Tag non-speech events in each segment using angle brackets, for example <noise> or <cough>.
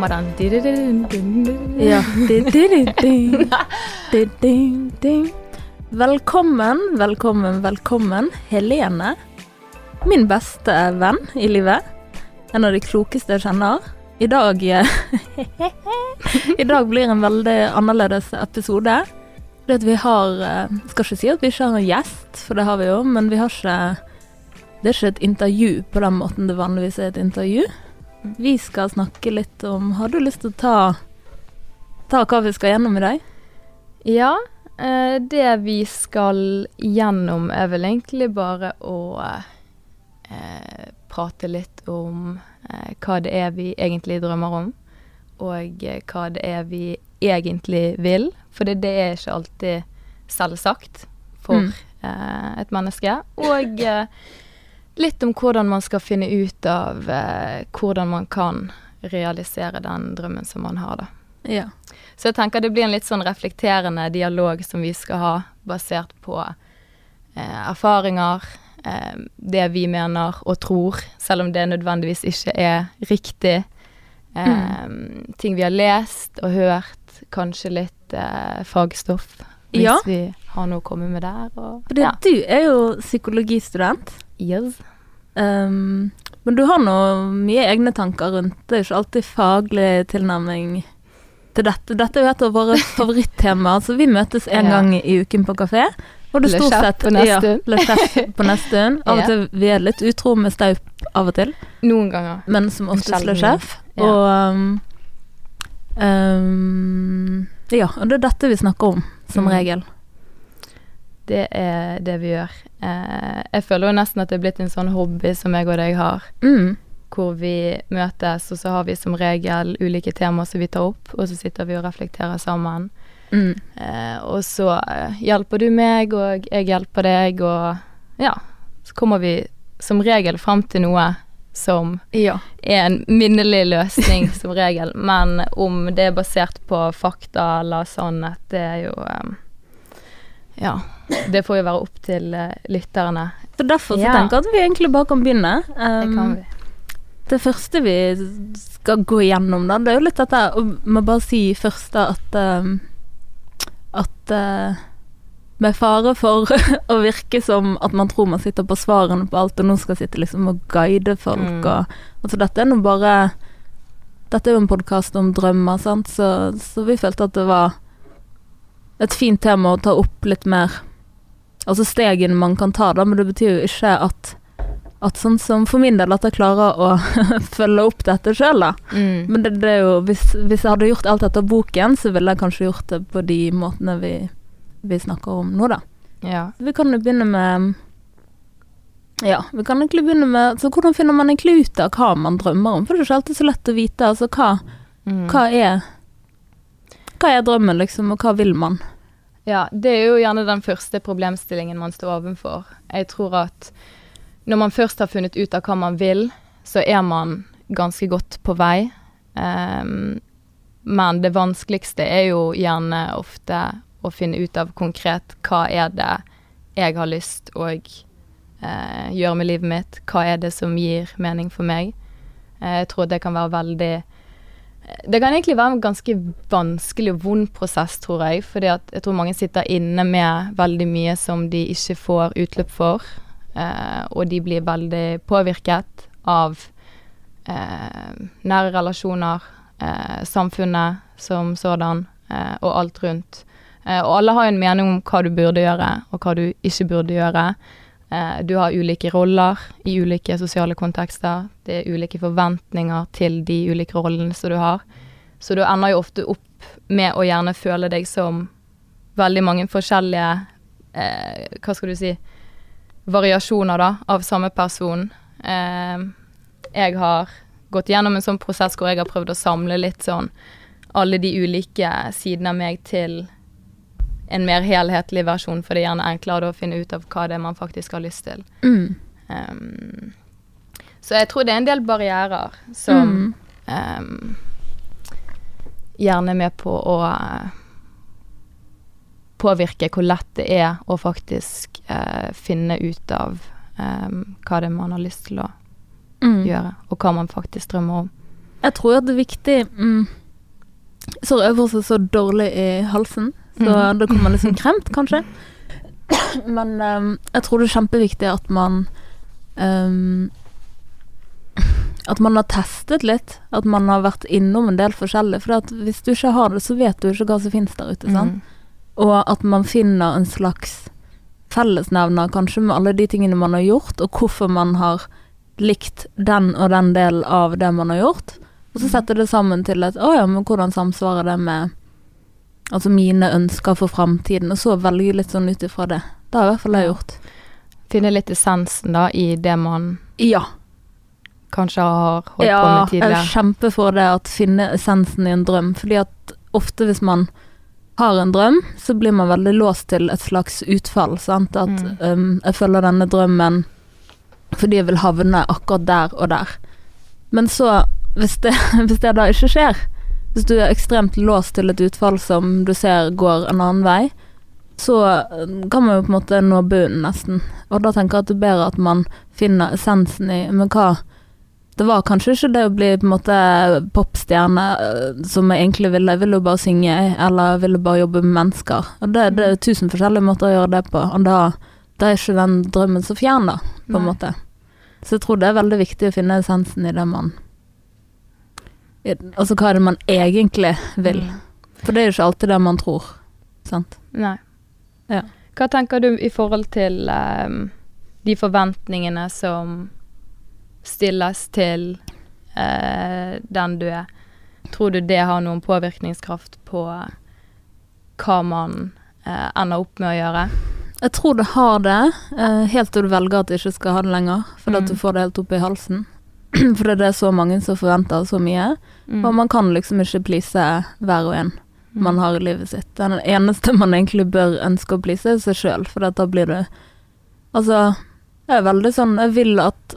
kommer der. Ja. <laughs> Velkommen, velkommen, velkommen, Helene. Min beste venn i livet. En av de klokeste jeg kjenner. I dag <laughs> I dag blir en veldig annerledes episode. Det at vi har eh, Skal ikke si at vi ikke har en gjest, for det har vi jo, men vi har ikke Det er ikke et intervju på den måten det vanligvis er et intervju. Vi skal snakke litt om Har du lyst til å ta ta hva vi skal gjennom i dag? Ja, eh, det vi skal gjennom er vel egentlig bare å eh, prate litt om eh, hva det er vi egentlig drømmer om, og eh, hva det er vi egentlig vil. For det, det er ikke alltid selvsagt for Mm. eh, et menneske. Og eh, litt om hvordan man skal finne ut av eh, hvordan man kan realisere den drømmen som man har, da. Ja. Så jeg tenker det blir en litt sånn reflekterende dialog som vi skal ha, basert på eh, erfaringer, eh, det vi mener og tror, selv om det nødvendigvis ikke er riktig. Eh, Ting vi har lest og hørt, kanskje litt eh, fagstoff, hvis Ja. vi har noe å komme med der. Og, Fordi ja. du er jo psykologistudent. Yes. Um, men du har nå mye egne tanker rundt det. er ikke alltid faglig tilnærming til dette. Dette er jo et av våre <laughs> favorittemaer, så vi møtes en Ja. gang i uken på kafé. Og det stort sett på ja, på neste stund. Av og <laughs> til vi er litt utro med staup av og til, Noen ganger. men som oftest Le. Chef. Ja. Og um, Ja, og det er dette vi snakker om, som Mm. regel. Det er det vi gjør. Eh, jeg føler jo nesten at det er blitt en sånn hobby som jeg og deg har. Mm. hvor vi møtes, og så har vi som regel ulike temaer som vi tar opp, og så sitter vi og reflekterer sammen. Mm. Eh, og så eh, hjelper du meg, og jeg hjelper deg, og ja, så kommer vi som regel fram til noe som Ja. er en minnelig løsning, som regel. Men om det er basert på fakta eller sannhet, det er jo eh, Ja. Det får jo være opp til uh, lytterne. Så derfor så Ja. tenker jeg at vi egentlig bare kan begynne. Det Um, kan vi. Det første vi skal gå igjennom, da, det er jo litt dette Og må bare si først da at um, At uh, med fare for <laughs> å virke som at man tror man sitter på svarene på alt, og nå skal sitte liksom og guide folk Mm. og Altså, dette er nå bare Dette er jo en podkast om drømmer, sant, så, så vi følte at det var et fint tema å ta opp litt mer Altså stegene man kan ta, da, men det betyr jo ikke at at sånn som for min del at jeg klarer å <laughs> følge opp dette sjøl, da. Mm. Men det, det er jo hvis, hvis jeg hadde gjort alt etter boken, så ville jeg kanskje gjort det på de måtene vi, vi snakker om nå, da. Ja. Vi kan jo begynne med Ja, vi kan egentlig begynne med Så hvordan finner man egentlig ut av hva man drømmer om? For det er ikke alltid så lett å vite. Altså hva, Mm. hva er Hva er drømmen, liksom, og hva vil man? Ja, det er jo gjerne den første problemstillingen man står overfor. Jeg tror at når man først har funnet ut av hva man vil, så er man ganske godt på vei. Um, men det vanskeligste er jo gjerne ofte å finne ut av konkret hva er det jeg har lyst å uh, gjøre med livet mitt. Hva er det som gir mening for meg? Uh, jeg tror det kan være veldig det kan egentlig være en ganske vanskelig og vond prosess, tror jeg. Fordi jeg tror mange sitter inne med veldig mye som de ikke får utløp for. Eh, og de blir veldig påvirket av eh, nære relasjoner, eh, samfunnet som sådan, eh, og alt rundt. Eh, og alle har en mening om hva du burde gjøre, og hva du ikke burde gjøre. Eh, du har ulike roller i ulike sosiale kontekster. Det er ulike forventninger til de ulike rollene som du har. Så du ender jo ofte opp med å gjerne føle deg som veldig mange forskjellige eh, Hva skal du si Variasjoner, da, av samme person. Eh, jeg har gått gjennom en sånn prosess hvor jeg har prøvd å samle litt sånn alle de ulike sidene av meg til en mer helhetlig versjon, for det er gjerne enklere å finne ut av hva det er man faktisk har lyst til. Mm. Um, så jeg tror det er en del barrierer som Mm. um, gjerne er med på å uh, påvirke hvor lett det er å faktisk uh, finne ut av um, hva det er man har lyst til å Mm. gjøre, og hva man faktisk drømmer om. Jeg tror at det er viktig mm, Sorry, fortsatt så dårlig i halsen, så da det kommer litt sånn kremt, kanskje. <coughs> Men um, jeg tror det er kjempeviktig at man um, At man har testet litt. At man har vært innom en del forskjellig. For hvis du ikke har det, så vet du ikke hva som finnes der ute. sant? Mm. Og at man finner en slags fellesnevner kanskje med alle de tingene man har gjort, og hvorfor man har likt den og den delen av det man har gjort. Og så setter det sammen til et Å ja, men hvordan samsvarer det med Altså mine ønsker for framtiden, og så velge litt sånn ut ifra det. Det har i hvert fall jeg gjort. Finne litt essensen da i det man Ja. kanskje har holdt på med tidligere. ja, jeg kjemper for det at finne essensen i en drøm, fordi at ofte hvis man har en drøm, så blir man veldig låst til et slags utfall, sant. At Mm. um, jeg følger denne drømmen fordi jeg vil havne akkurat der og der. Men så, hvis det, <laughs> hvis det da ikke skjer, hvis du er ekstremt låst til et utfall som du ser går en annen vei, så um, kan man jo på en måte nå bunnen, nesten. Og da tenker jeg at det er bedre at man finner essensen i Men hva Det var kanskje ikke det å bli på en måte popstjerne øh, som jeg egentlig ville. Jeg ville jo bare synge, eller jeg ville bare jobbe med mennesker. Og det, det er tusen forskjellige måter å gjøre det på, og da, da er ikke den drømmen så fjern, da, på en Nei. måte. Så jeg tror det er veldig viktig å finne essensen i det man Altså hva er det man egentlig vil? Mm. For det er jo ikke alltid det man tror. Sant? Nei. Ja. Hva tenker du i forhold til um, de forventningene som stilles til uh, den du er? Tror du det har noen påvirkningskraft på hva man uh, ender opp med å gjøre? Jeg tror det har det, uh, helt til du velger at du ikke skal ha det lenger. For at Mm. du får det helt opp i halsen. <clears throat> For det er så mange som forventer så mye. Mm. Og man kan liksom ikke please hver og en Mm. man har i livet sitt. Den eneste man egentlig bør ønske å please, er seg sjøl, for da blir du Altså, jeg er veldig sånn Jeg vil at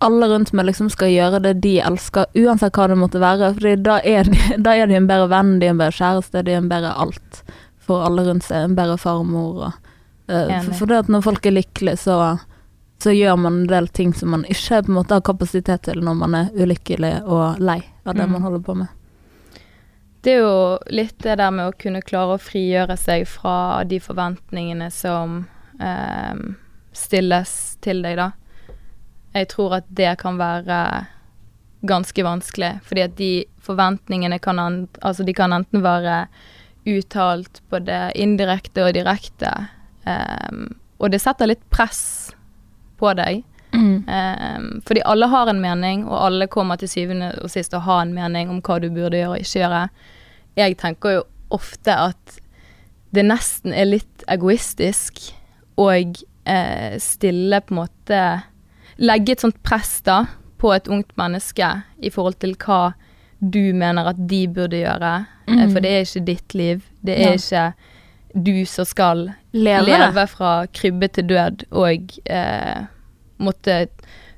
alle rundt meg liksom skal gjøre det de elsker, uansett hva det måtte være. Fordi da <laughs> da er de en bedre venn, de er en bedre kjæreste, de er en bedre alt for alle rundt seg. En bedre farmor og uh, for, for det at når folk er lykkelige, så så gjør man en del ting som man ikke på en måte har kapasitet til når man er ulykkelig og lei av det Mm. man holder på med. Det er jo litt det der med å kunne klare å frigjøre seg fra de forventningene som eh, stilles til deg, da. Jeg tror at det kan være ganske vanskelig, fordi at de forventningene kan, ent, altså de kan enten være uttalt både indirekte og direkte, eh, og det setter litt press på deg. Ehm, fordi alle har en mening, og alle kommer til syvende og sist å ha en mening om hva du burde gjøre og ikke gjøre. Jeg tenker jo ofte at det nesten er litt egoistisk å eh, stille på en måte Legge et sånt press da på et ungt menneske i forhold til hva du mener at de burde gjøre. Eh, Mm. For det er ikke ditt liv. Det er Ja. ikke du som skal Leve, leve, fra krybbe til død og eh, måtte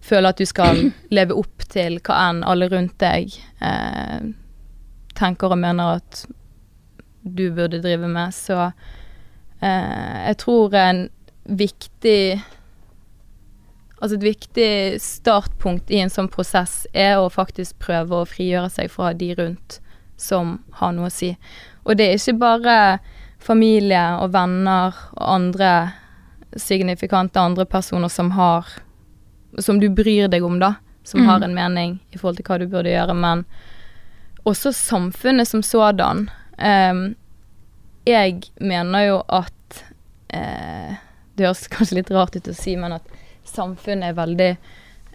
føle at du skal <clears throat> leve opp til hva enn alle rundt deg eh, tenker og mener at du burde drive med. Så eh, jeg tror en viktig Altså et viktig startpunkt i en sånn prosess er å faktisk prøve å frigjøre seg fra de rundt som har noe å si. Og det er ikke bare familie og venner og andre signifikante andre personer som har Som du bryr deg om, da. Som Mm. har en mening i forhold til hva du burde gjøre, men også samfunnet som sådan. Um, jeg mener jo at eh, Det høres kanskje litt rart ut å si, men at samfunnet er veldig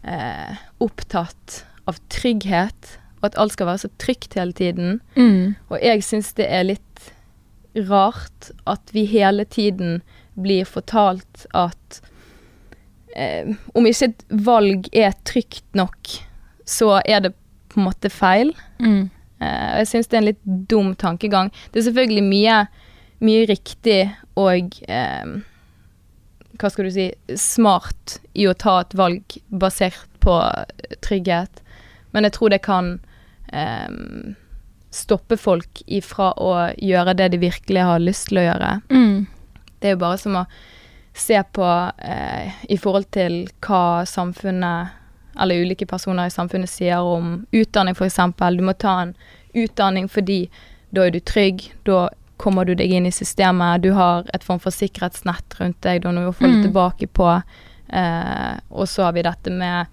eh, opptatt av trygghet, og at alt skal være så trygt hele tiden. Mm. Og jeg syns det er litt rart at vi hele tiden blir fortalt at eh, om ikke et valg er trygt nok, så er det på en måte feil. Mm. Eh, jeg syns det er en litt dum tankegang. Det er selvfølgelig mye, mye riktig og eh, hva skal du si smart i å ta et valg basert på trygghet, men jeg tror det kan eh, stoppe folk ifra å gjøre det de virkelig har lyst til å gjøre. Mm. Det er jo bare som å se på eh, i forhold til hva samfunnet eller ulike personer i samfunnet sier om utdanning, f.eks. Du må ta en utdanning fordi da er du trygg, da kommer du deg inn i systemet, du har et form for sikkerhetsnett rundt deg, da har noe å falle Mm. tilbake på. Eh, og så har vi dette med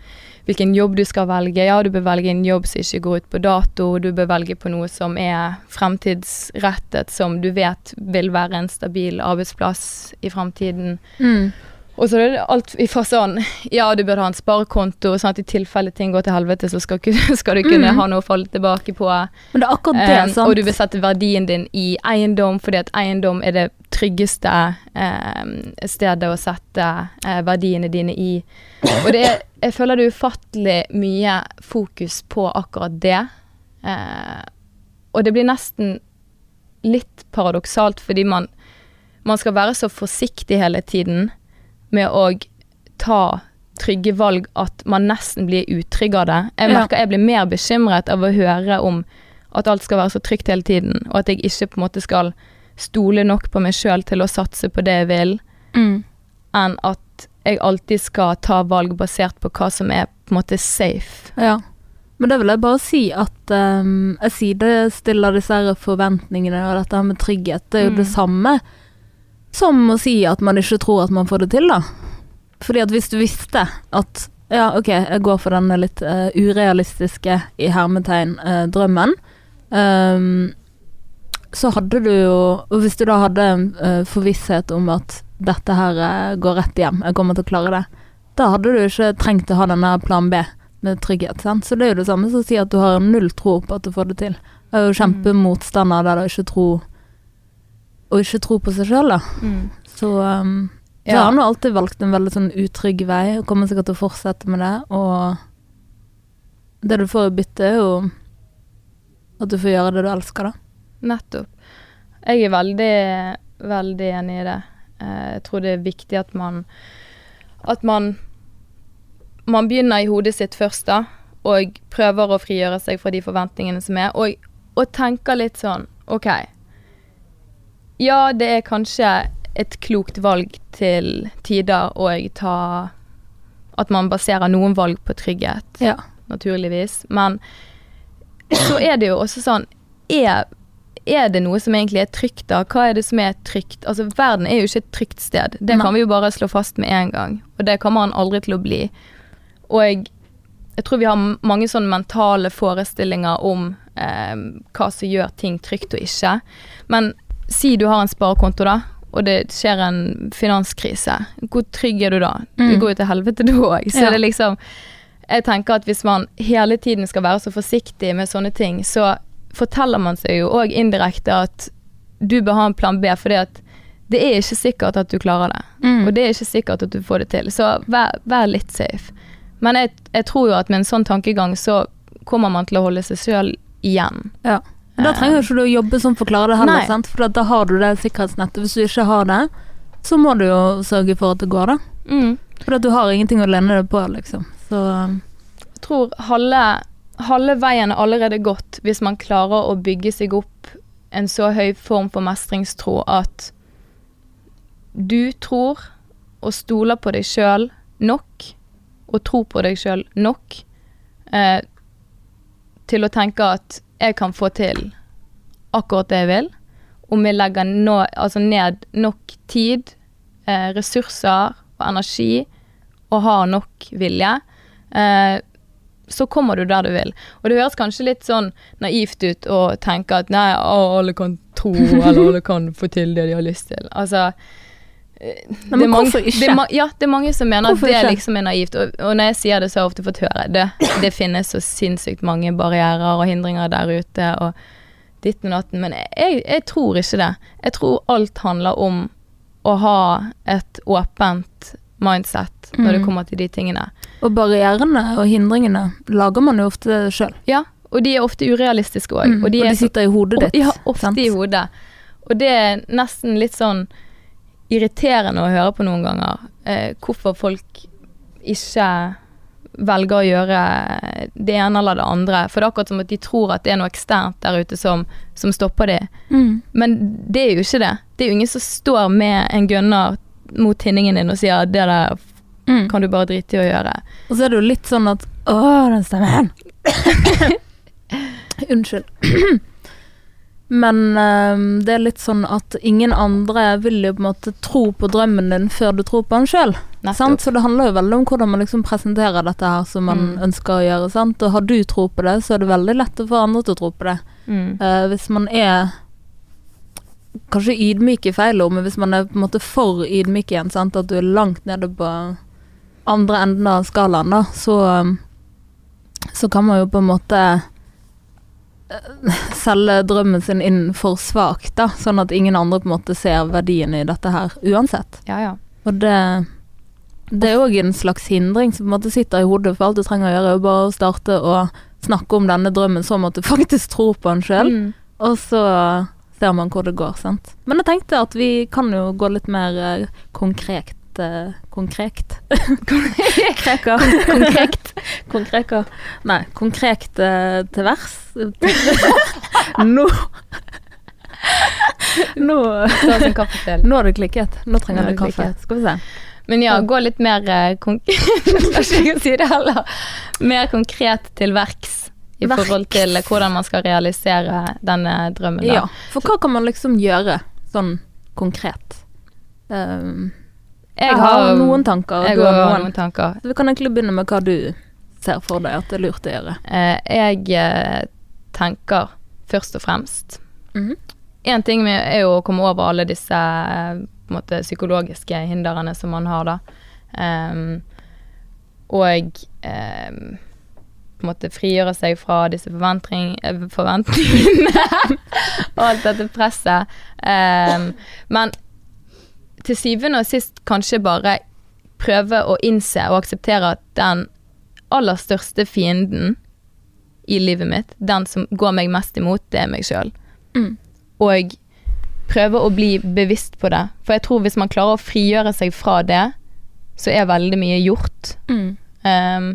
hvilken jobb du skal velge. Ja, du bør velge en jobb som ikke går ut på dato, du bør velge på noe som er fremtidsrettet, som du vet vil være en stabil arbeidsplass i fremtiden. Mm. Og så er det alt fra sånn Ja, du bør ha en sparekonto, sånn at i tilfelle ting går til helvete, så skal, <laughs> skal du kunne Mm. ha noe å falle tilbake på. Men det er akkurat det, Eh, sant? og du vil sette verdien din i eiendom, fordi at eiendom er det tryggeste um, stedet å sette uh, verdiene dine i. Og det er, jeg føler det er ufattelig mye fokus på akkurat det. Uh, og det blir nesten litt paradoksalt, fordi man, man skal være så forsiktig hele tiden med å ta trygge valg at man nesten blir utrygg av det. Jeg Ja. merker jeg blir mer bekymret av å høre om at alt skal være så trygt hele tiden, og at jeg ikke på en måte skal stole nok på meg sjøl til å satse på det jeg vil, mm. enn at jeg alltid skal ta valg basert på hva som er på en måte safe. Ja. Men da vil jeg bare si at um, jeg sidestiller disse her forventningene og dette med trygghet. Det er jo Mm. det samme som å si at man ikke tror at man får det til, da. Fordi at hvis du visste at ja, ok, jeg går for denne litt uh, urealistiske, i hermetegn, uh, drømmen, um, så hadde du jo Og hvis du da hadde eh, forvisshet om at dette her går rett hjem, jeg kommer til å klare det, da hadde du ikke trengt å ha denne plan B med trygghet. Sant? Så det er jo det samme som å si at du har null tro på at du får det til. Jeg er jo kjempemotstander der du ikke tro Å ikke tro på seg sjøl, da. Så um, så jeg Ja. har nå alltid valgt en veldig sånn utrygg vei, og kommer sikkert til å fortsette med det. Og det du får i bytte, er jo at du får gjøre det du elsker, da. Nettopp. Jeg er veldig, veldig enig i det. Eh, Jeg tror det er viktig at man At man Man begynner i hodet sitt først, da, og prøver å frigjøre seg fra de forventningene som er, og, og tenker litt sånn OK. Ja, det er kanskje et klokt valg til tider å ta At man baserer noen valg på trygghet Ja. naturligvis. Men så er det jo også sånn er, er det noe som egentlig er trygt, da? Hva er det som er trygt? Altså, verden er jo ikke et trygt sted. Det kan vi jo bare slå fast med en gang. Og det kommer han aldri til å bli. Og jeg, jeg tror vi har mange sånne mentale forestillinger om eh, hva som gjør ting trygt og ikke. Men si du har en sparekonto, da. Og det skjer en finanskrise. Hvor trygg er du da? Det Mm. går jo til helvete da òg. Så Ja. det er liksom jeg tenker at hvis man hele tiden skal være så forsiktig med sånne ting, så forteller man seg jo òg indirekte at du bør ha en plan B, fordi at det er ikke sikkert at du klarer det. Mm. Og det er ikke sikkert at du får det til. Så vær, vær litt safe. Men jeg, jeg tror jo at med en sånn tankegang så kommer man til å holde seg sjøl igjen. Ja. Da trenger du ikke du å jobbe sånn for å klare det heller, sant? for da har du det sikkerhetsnettet. Hvis du ikke har det, så må du jo sørge for at det går, da. Mm. For du har ingenting å lene deg på, liksom. Så um, Jeg tror halve, halve veien er allerede gått hvis man klarer å bygge seg opp en så høy form for mestringstro at du tror og stoler på deg sjøl nok, og tror på deg sjøl nok, eh, til å tenke at jeg kan få til akkurat det jeg vil, om jeg legger no, altså ned nok tid, eh, ressurser og energi, og har nok vilje, eh, så kommer du der du vil. Og det høres kanskje litt sånn naivt ut å tenke at nei, å, alle kan tro, <laughs> eller alle kan få til det de har lyst til. Altså Nei, men det mange- hvorfor ikke? Det ja, det er mange som mener Hvorfor at det liksom er naivt. Og, og når jeg sier det, så har jeg ofte fått høre det. Det finnes så sinnssykt mange barrierer og hindringer der ute, og ditten og datten. Men jeg, jeg tror ikke det. Jeg tror alt handler om å ha et åpent mindset når det Mm. kommer til de tingene. Og barrierene og hindringene lager man jo ofte sjøl. Ja, og de er ofte urealistiske òg. Mm, og de så- sitter i hodet ditt. Ja, ofte sant? i hodet. Og det er nesten litt sånn irriterende å høre på noen ganger. Eh, hvorfor folk ikke velger å gjøre det ene eller det andre. For det er akkurat som at de tror at det er noe eksternt der ute som, som stopper dem. Mm. Men det er jo ikke det. Det er jo ingen som står med en gunner mot tinningen din og sier det der Mm. kan du bare drite i å gjøre. Og så er det jo litt sånn at Å, den stemmen! <laughs> <laughs> Unnskyld. Men ehm, det er litt sånn at ingen andre vil jo på en måte tro på drømmen din før du tror på den sjøl. Så det handler jo veldig om hvordan man liksom presenterer dette her som man Mm. ønsker å gjøre. Sant? Og har du tro på det, så er det veldig lett å få andre til å tro på det. Mm. Uh, hvis man er Kanskje ydmyk i feil ord, men hvis man er på en måte for ydmyk igjen, sant? at du er langt nede på andre enden av skalaen, da, så um, Så kan man jo på en måte <laughs> selge drømmen sin inn for svakt, da, sånn at ingen andre på en måte ser verdien i dette her uansett. Ja, ja. Og det det er òg en slags hindring som på en måte sitter i hodet, for alt du trenger å gjøre, er jo bare å starte å snakke om denne drømmen som at du <laughs> faktisk tror på den sjøl. Mm. Og så ser man hvor det går, sant. Men jeg tenkte at vi kan jo gå litt mer eh, konkret Konkret? <laughs> Kreka. Konkrekt. Konkreker. Nei, konkret eh, til vers. <laughs> Nå Nå Ta oss en kaffe til. Nå har du klikket. Nå trenger Nå har jeg kaffe. klikket. Skal vi se. Men ja, gå litt mer eh, konkret <laughs> jeg kan si det heller. Mer konkret til verks i Verks. forhold til hvordan man skal realisere denne drømmen. Da. Ja, for hva kan man liksom gjøre sånn konkret? Um, jeg jeg har noen tanker, jeg har noen. noen tanker. Så vi kan egentlig begynne med hva du ser for deg at det er lurt å gjøre. Eh, jeg eh, tenker først og fremst Mhm. En ting med, er jo å komme over alle disse eh, på måte, psykologiske hindrene som man har, da. Um, og ehm, på en måte frigjøre seg fra disse forventningene <laughs> og alt dette presset. Um, men til syvende og sist kanskje bare prøve å innse og akseptere at den aller største fienden i livet mitt, den som går meg mest imot, det er meg sjøl. Mm. Og prøve å bli bevisst på det. For jeg tror hvis man klarer å frigjøre seg fra det, så er veldig mye gjort. Mm. Um,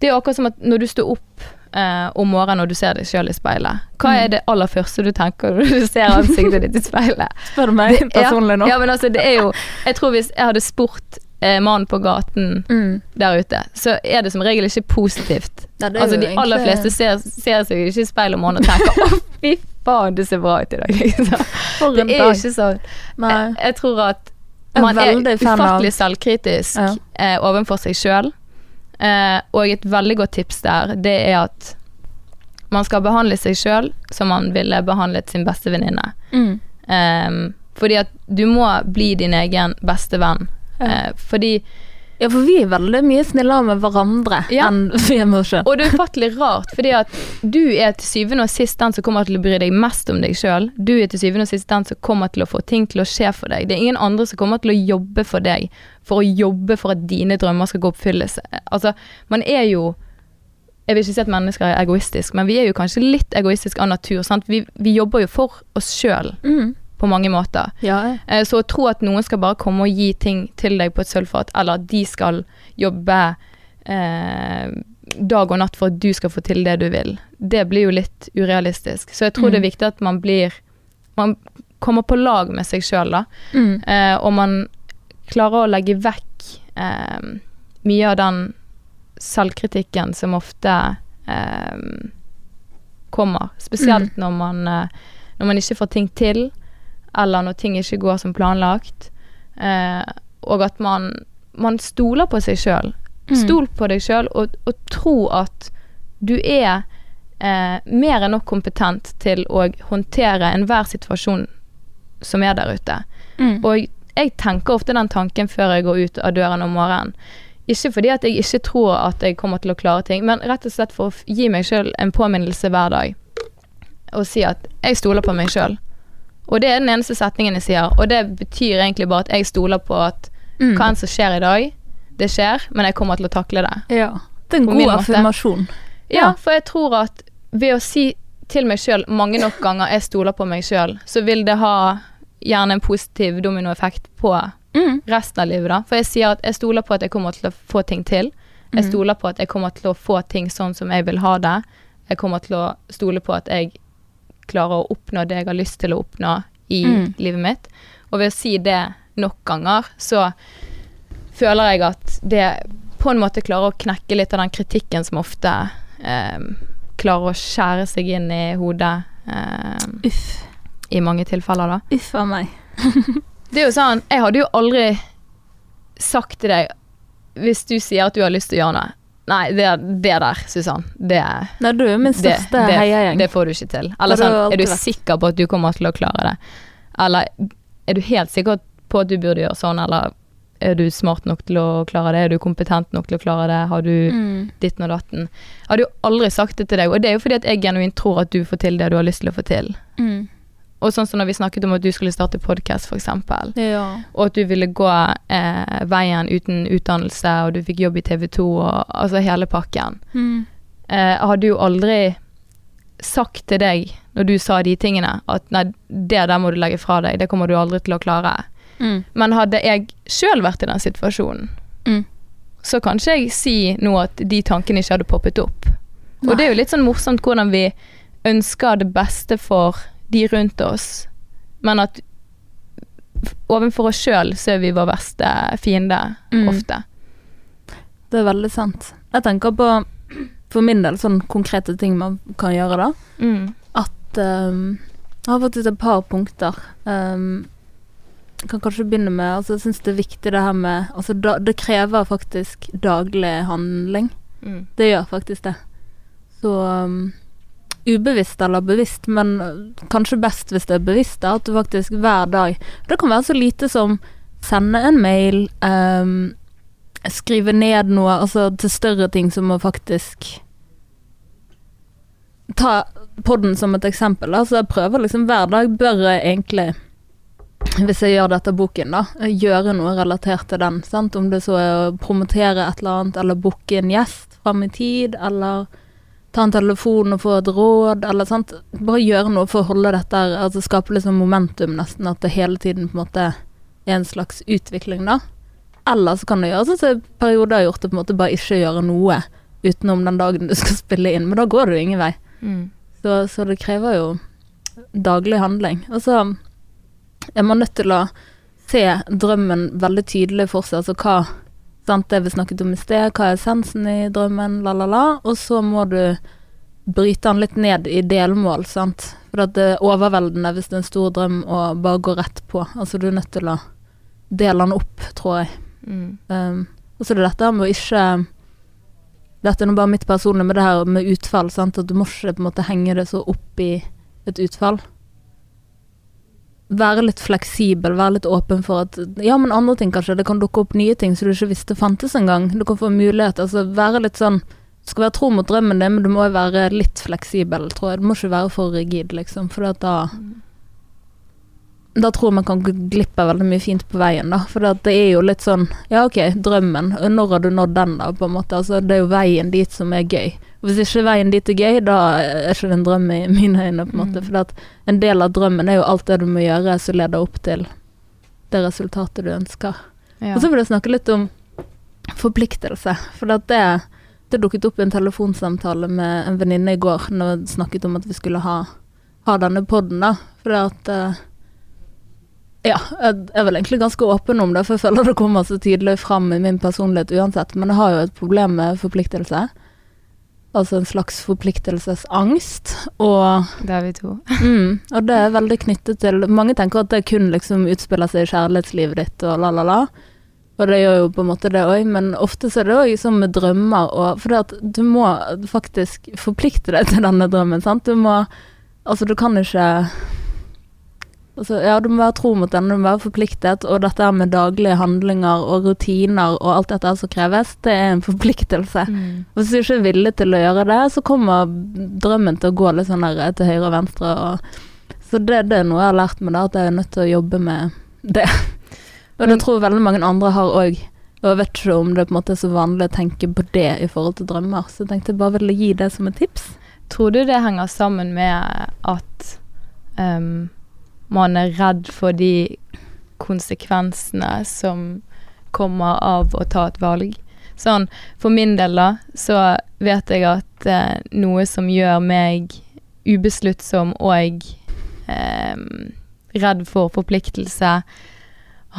det er akkurat som at når du står opp eh, om morgenen og du ser deg sjøl i speilet, hva Mm. er det aller første du tenker når du ser ansiktet ditt i speilet? <laughs> Spør meg personlig nå? Ja, ja, men altså, det er jo Jeg tror hvis jeg hadde spurt eh, mannen på gaten Mm. der ute, så er det som regel ikke positivt. Ja, Altså, de aller egentlig- fleste ser, ser seg ikke i speilet om morgenen og tenker <laughs> 'Å, fy faen, du ser bra ut i dag'. Liksom. Det er dag. ikke sånn. Jeg, jeg tror at er man er veldig av- ufattelig selvkritisk Ja. eh, overfor seg sjøl. Eh, og et veldig godt tips der, det er at man skal behandle seg sjøl som man ville behandlet sin beste venninne. Mm. Eh, fordi at du må bli din egen beste venn. Eh, fordi Ja, for vi er veldig mye snillere med hverandre Ja. enn <laughs> vi er med oss sjøl. Og det er ufattelig rart, fordi at du er til syvende og sist den som kommer til å bry deg mest om deg sjøl. Du er til syvende og sist den som kommer til å få ting til å skje for deg. Det er ingen andre som kommer til å jobbe for deg, for å jobbe for at dine drømmer skal gå oppfylles. Altså, man er jo Jeg vil ikke si at mennesker er egoistiske, men vi er jo kanskje litt egoistiske av natur. Sant? Vi, vi jobber jo for oss sjøl Mm. På mange måter. Ja, Eh, Så å tro at noen skal bare komme og gi ting til deg på et sølvfat, eller at de skal jobbe eh, dag og natt for at du skal få til det du vil, det blir jo litt urealistisk. Så jeg tror Mm. det er viktig at man blir Man kommer på lag med seg sjøl, da. mm. Eh, og man klarer å legge vekk eh, mye av den selvkritikken som ofte eh, kommer. Spesielt når, man, eh, når man ikke får ting til, eller når ting ikke går som planlagt. Eh, og at man, man stoler på seg sjøl. Mm. Stol på deg sjøl, og, og tro at du er eh, mer enn nok kompetent til å håndtere enhver situasjon som er der ute. Mm. Og jeg tenker ofte den tanken før jeg går ut av døren om morgenen. Ikke fordi at jeg ikke tror at jeg kommer til å klare ting, men rett og slett for å gi meg sjøl en påminnelse hver dag. Og si at jeg stoler på meg sjøl. Og det er den eneste setningen jeg sier. Og det betyr egentlig bare at jeg stoler på at Mm. hva enn som skjer i dag, det skjer, men jeg kommer til å takle det. Ja. Det er en god affirmasjon. Ja, Ja. for jeg tror at ved å si til meg sjøl mange nok ganger jeg stoler på meg sjøl, så vil det ha gjerne en positiv dominoeffekt på Mm. resten av livet, da. For jeg sier at jeg stoler på at jeg kommer til å få ting til. Jeg Mhm. stoler på at jeg kommer til å få ting sånn som jeg vil ha det. Jeg kommer til å stole på at jeg klarer å oppnå det jeg har lyst til å oppnå i Mm. livet mitt. Og ved å si det nok ganger, så føler jeg at det på en måte klarer å knekke litt av den kritikken som ofte eh, klarer å skjære seg inn i hodet eh, Uff. i mange tilfeller, da. Uff a meg. <laughs> Det er jo sånn, jeg hadde jo aldri sagt til deg hvis du sier at du har lyst til å gjøre noe. Nei, det, det der, Susann, det, Nei, du er min største heiagjeng. det får du ikke til. Eller sånn, er du sikker på at du kommer til å klare det? Eller er du helt sikker på at du burde gjøre sånn, eller er du smart nok til å klare det? Er du kompetent nok til å klare det? Har du Mm. ditten og datten? Jeg hadde jo aldri sagt det til deg, og det er jo fordi at jeg genuint tror at du får til det du har lyst til å få til. Mm. Og sånn som når vi snakket om at du skulle starte podkast, eksempel. Ja. Og at du ville gå eh, veien uten utdannelse, og du fikk jobb i TV 2, og altså hele pakken. Mm. Eh, hadde jo aldri sagt til deg, når du sa de tingene, at nei, det der må du legge fra deg, det kommer du aldri til å klare. Mm. Men hadde jeg sjøl vært i den situasjonen, Mm. så kan ikke jeg si nå at de tankene ikke hadde poppet opp. Nei. Og det er jo litt sånn morsomt hvordan vi ønsker det beste for de rundt oss, men at overfor oss sjøl så er vi vår verste fiende Mm. ofte. Det er veldig sant. Jeg tenker på, for min del, sånne konkrete ting man kan gjøre da. Mm. At um, Jeg har faktisk et par punkter. Um, kan kanskje begynne med Altså, jeg syns det er viktig det her med Altså, da, det krever faktisk daglig handling. Mm. Det gjør faktisk det. Så um, ubevisst eller bevisst, men kanskje best hvis det er bevisst, at du faktisk hver dag Det kan være så lite som sende en mail, um, skrive ned noe, altså til større ting som å faktisk Ta podden som et eksempel. Altså jeg prøver liksom hver dag bør jeg egentlig hvis jeg gjør dette boken, da, gjøre noe relatert til den. Sant? Om det så er å promotere et eller annet, eller booke en gjest fram i tid, eller ta en telefon og få et råd, eller sant. Bare gjøre noe for å holde dette altså skape sånn momentum, nesten, at det hele tiden på en måte er en slags utvikling, da. Eller så kan du gjøre sånn som perioder har gjort det, på en måte bare ikke gjøre noe utenom den dagen du skal <laughs> spille inn, men da går jo ingen vei. Mm. Så, så det krever jo daglig handling. Og så er man nødt til å se drømmen veldig tydelig for seg. Altså hva sant, Det vi snakket om i sted, hva er essensen i drømmen, la, la, la. Og så må du bryte den litt ned i delmål, sant. For det er overveldende hvis det er en stor drøm å bare gå rett på. Altså du er nødt til å dele den opp, tror jeg. Mm. Um, og så er det dette med å ikke Dette er nå bare mitt personlige, med det her med utfall. Sant? At du må ikke på en måte henge det så opp i et utfall. Være litt fleksibel, være litt åpen for at Ja, men andre ting kanskje. Det kan dukke opp nye ting som du ikke visste fantes engang. Du kan få mulighet. Altså være litt sånn Du skal være tro mot drømmen din, men du må jo være litt fleksibel, tror jeg. Du må ikke være for rigid, liksom. For da da tror jeg man kan gå glipp av veldig mye fint på veien, da. For det er jo litt sånn Ja, ok, drømmen. Når har du nådd den, da, på en måte? Altså, det er jo veien dit som er gøy. Hvis ikke veien dit er gøy, da er ikke det en drøm i mine øyne, på en måte. Mm. For en del av drømmen er jo alt det du må gjøre som leder opp til det resultatet du ønsker. Ja. Og så vil jeg snakke litt om forpliktelse. For det, det dukket opp i en telefonsamtale med en venninne i går når vi snakket om at vi skulle ha, ha denne poden, da. For at eh, Ja, jeg er vel egentlig ganske åpen om det, for jeg føler det kommer så tydelig fram i min personlighet uansett. Men jeg har jo et problem med forpliktelse. Altså en slags forpliktelsesangst. Og Det er vi to. <laughs> Mm, og det er veldig knyttet til Mange tenker at det kun liksom utspiller seg i kjærlighetslivet ditt og la, la, la. Og det gjør jo på en måte det òg, men ofte så er det òg sånn med drømmer og For at du må faktisk forplikte deg til denne drømmen, sant. Du må Altså, du kan ikke Altså, ja, du må være tro mot den, du må være forpliktet, og dette her med daglige handlinger og rutiner og alt dette som kreves, det er en forpliktelse. Mm. Hvis du ikke er villig til å gjøre det, så kommer drømmen til å gå litt sånn der til høyre og venstre. Og, så det, det er noe jeg har lært meg, da, at jeg er nødt til å jobbe med det. <laughs> Og det tror jeg veldig mange andre har òg. Og jeg vet ikke om det på en måte er så vanlig å tenke på det i forhold til drømmer, så jeg tenkte jeg bare ville gi det som et tips. Tror du det henger sammen med at ehm, man er redd for de konsekvensene som kommer av å ta et valg? Sånn, for min del da, så vet jeg at eh, noe som gjør meg ubesluttsom og eh, redd for forpliktelse,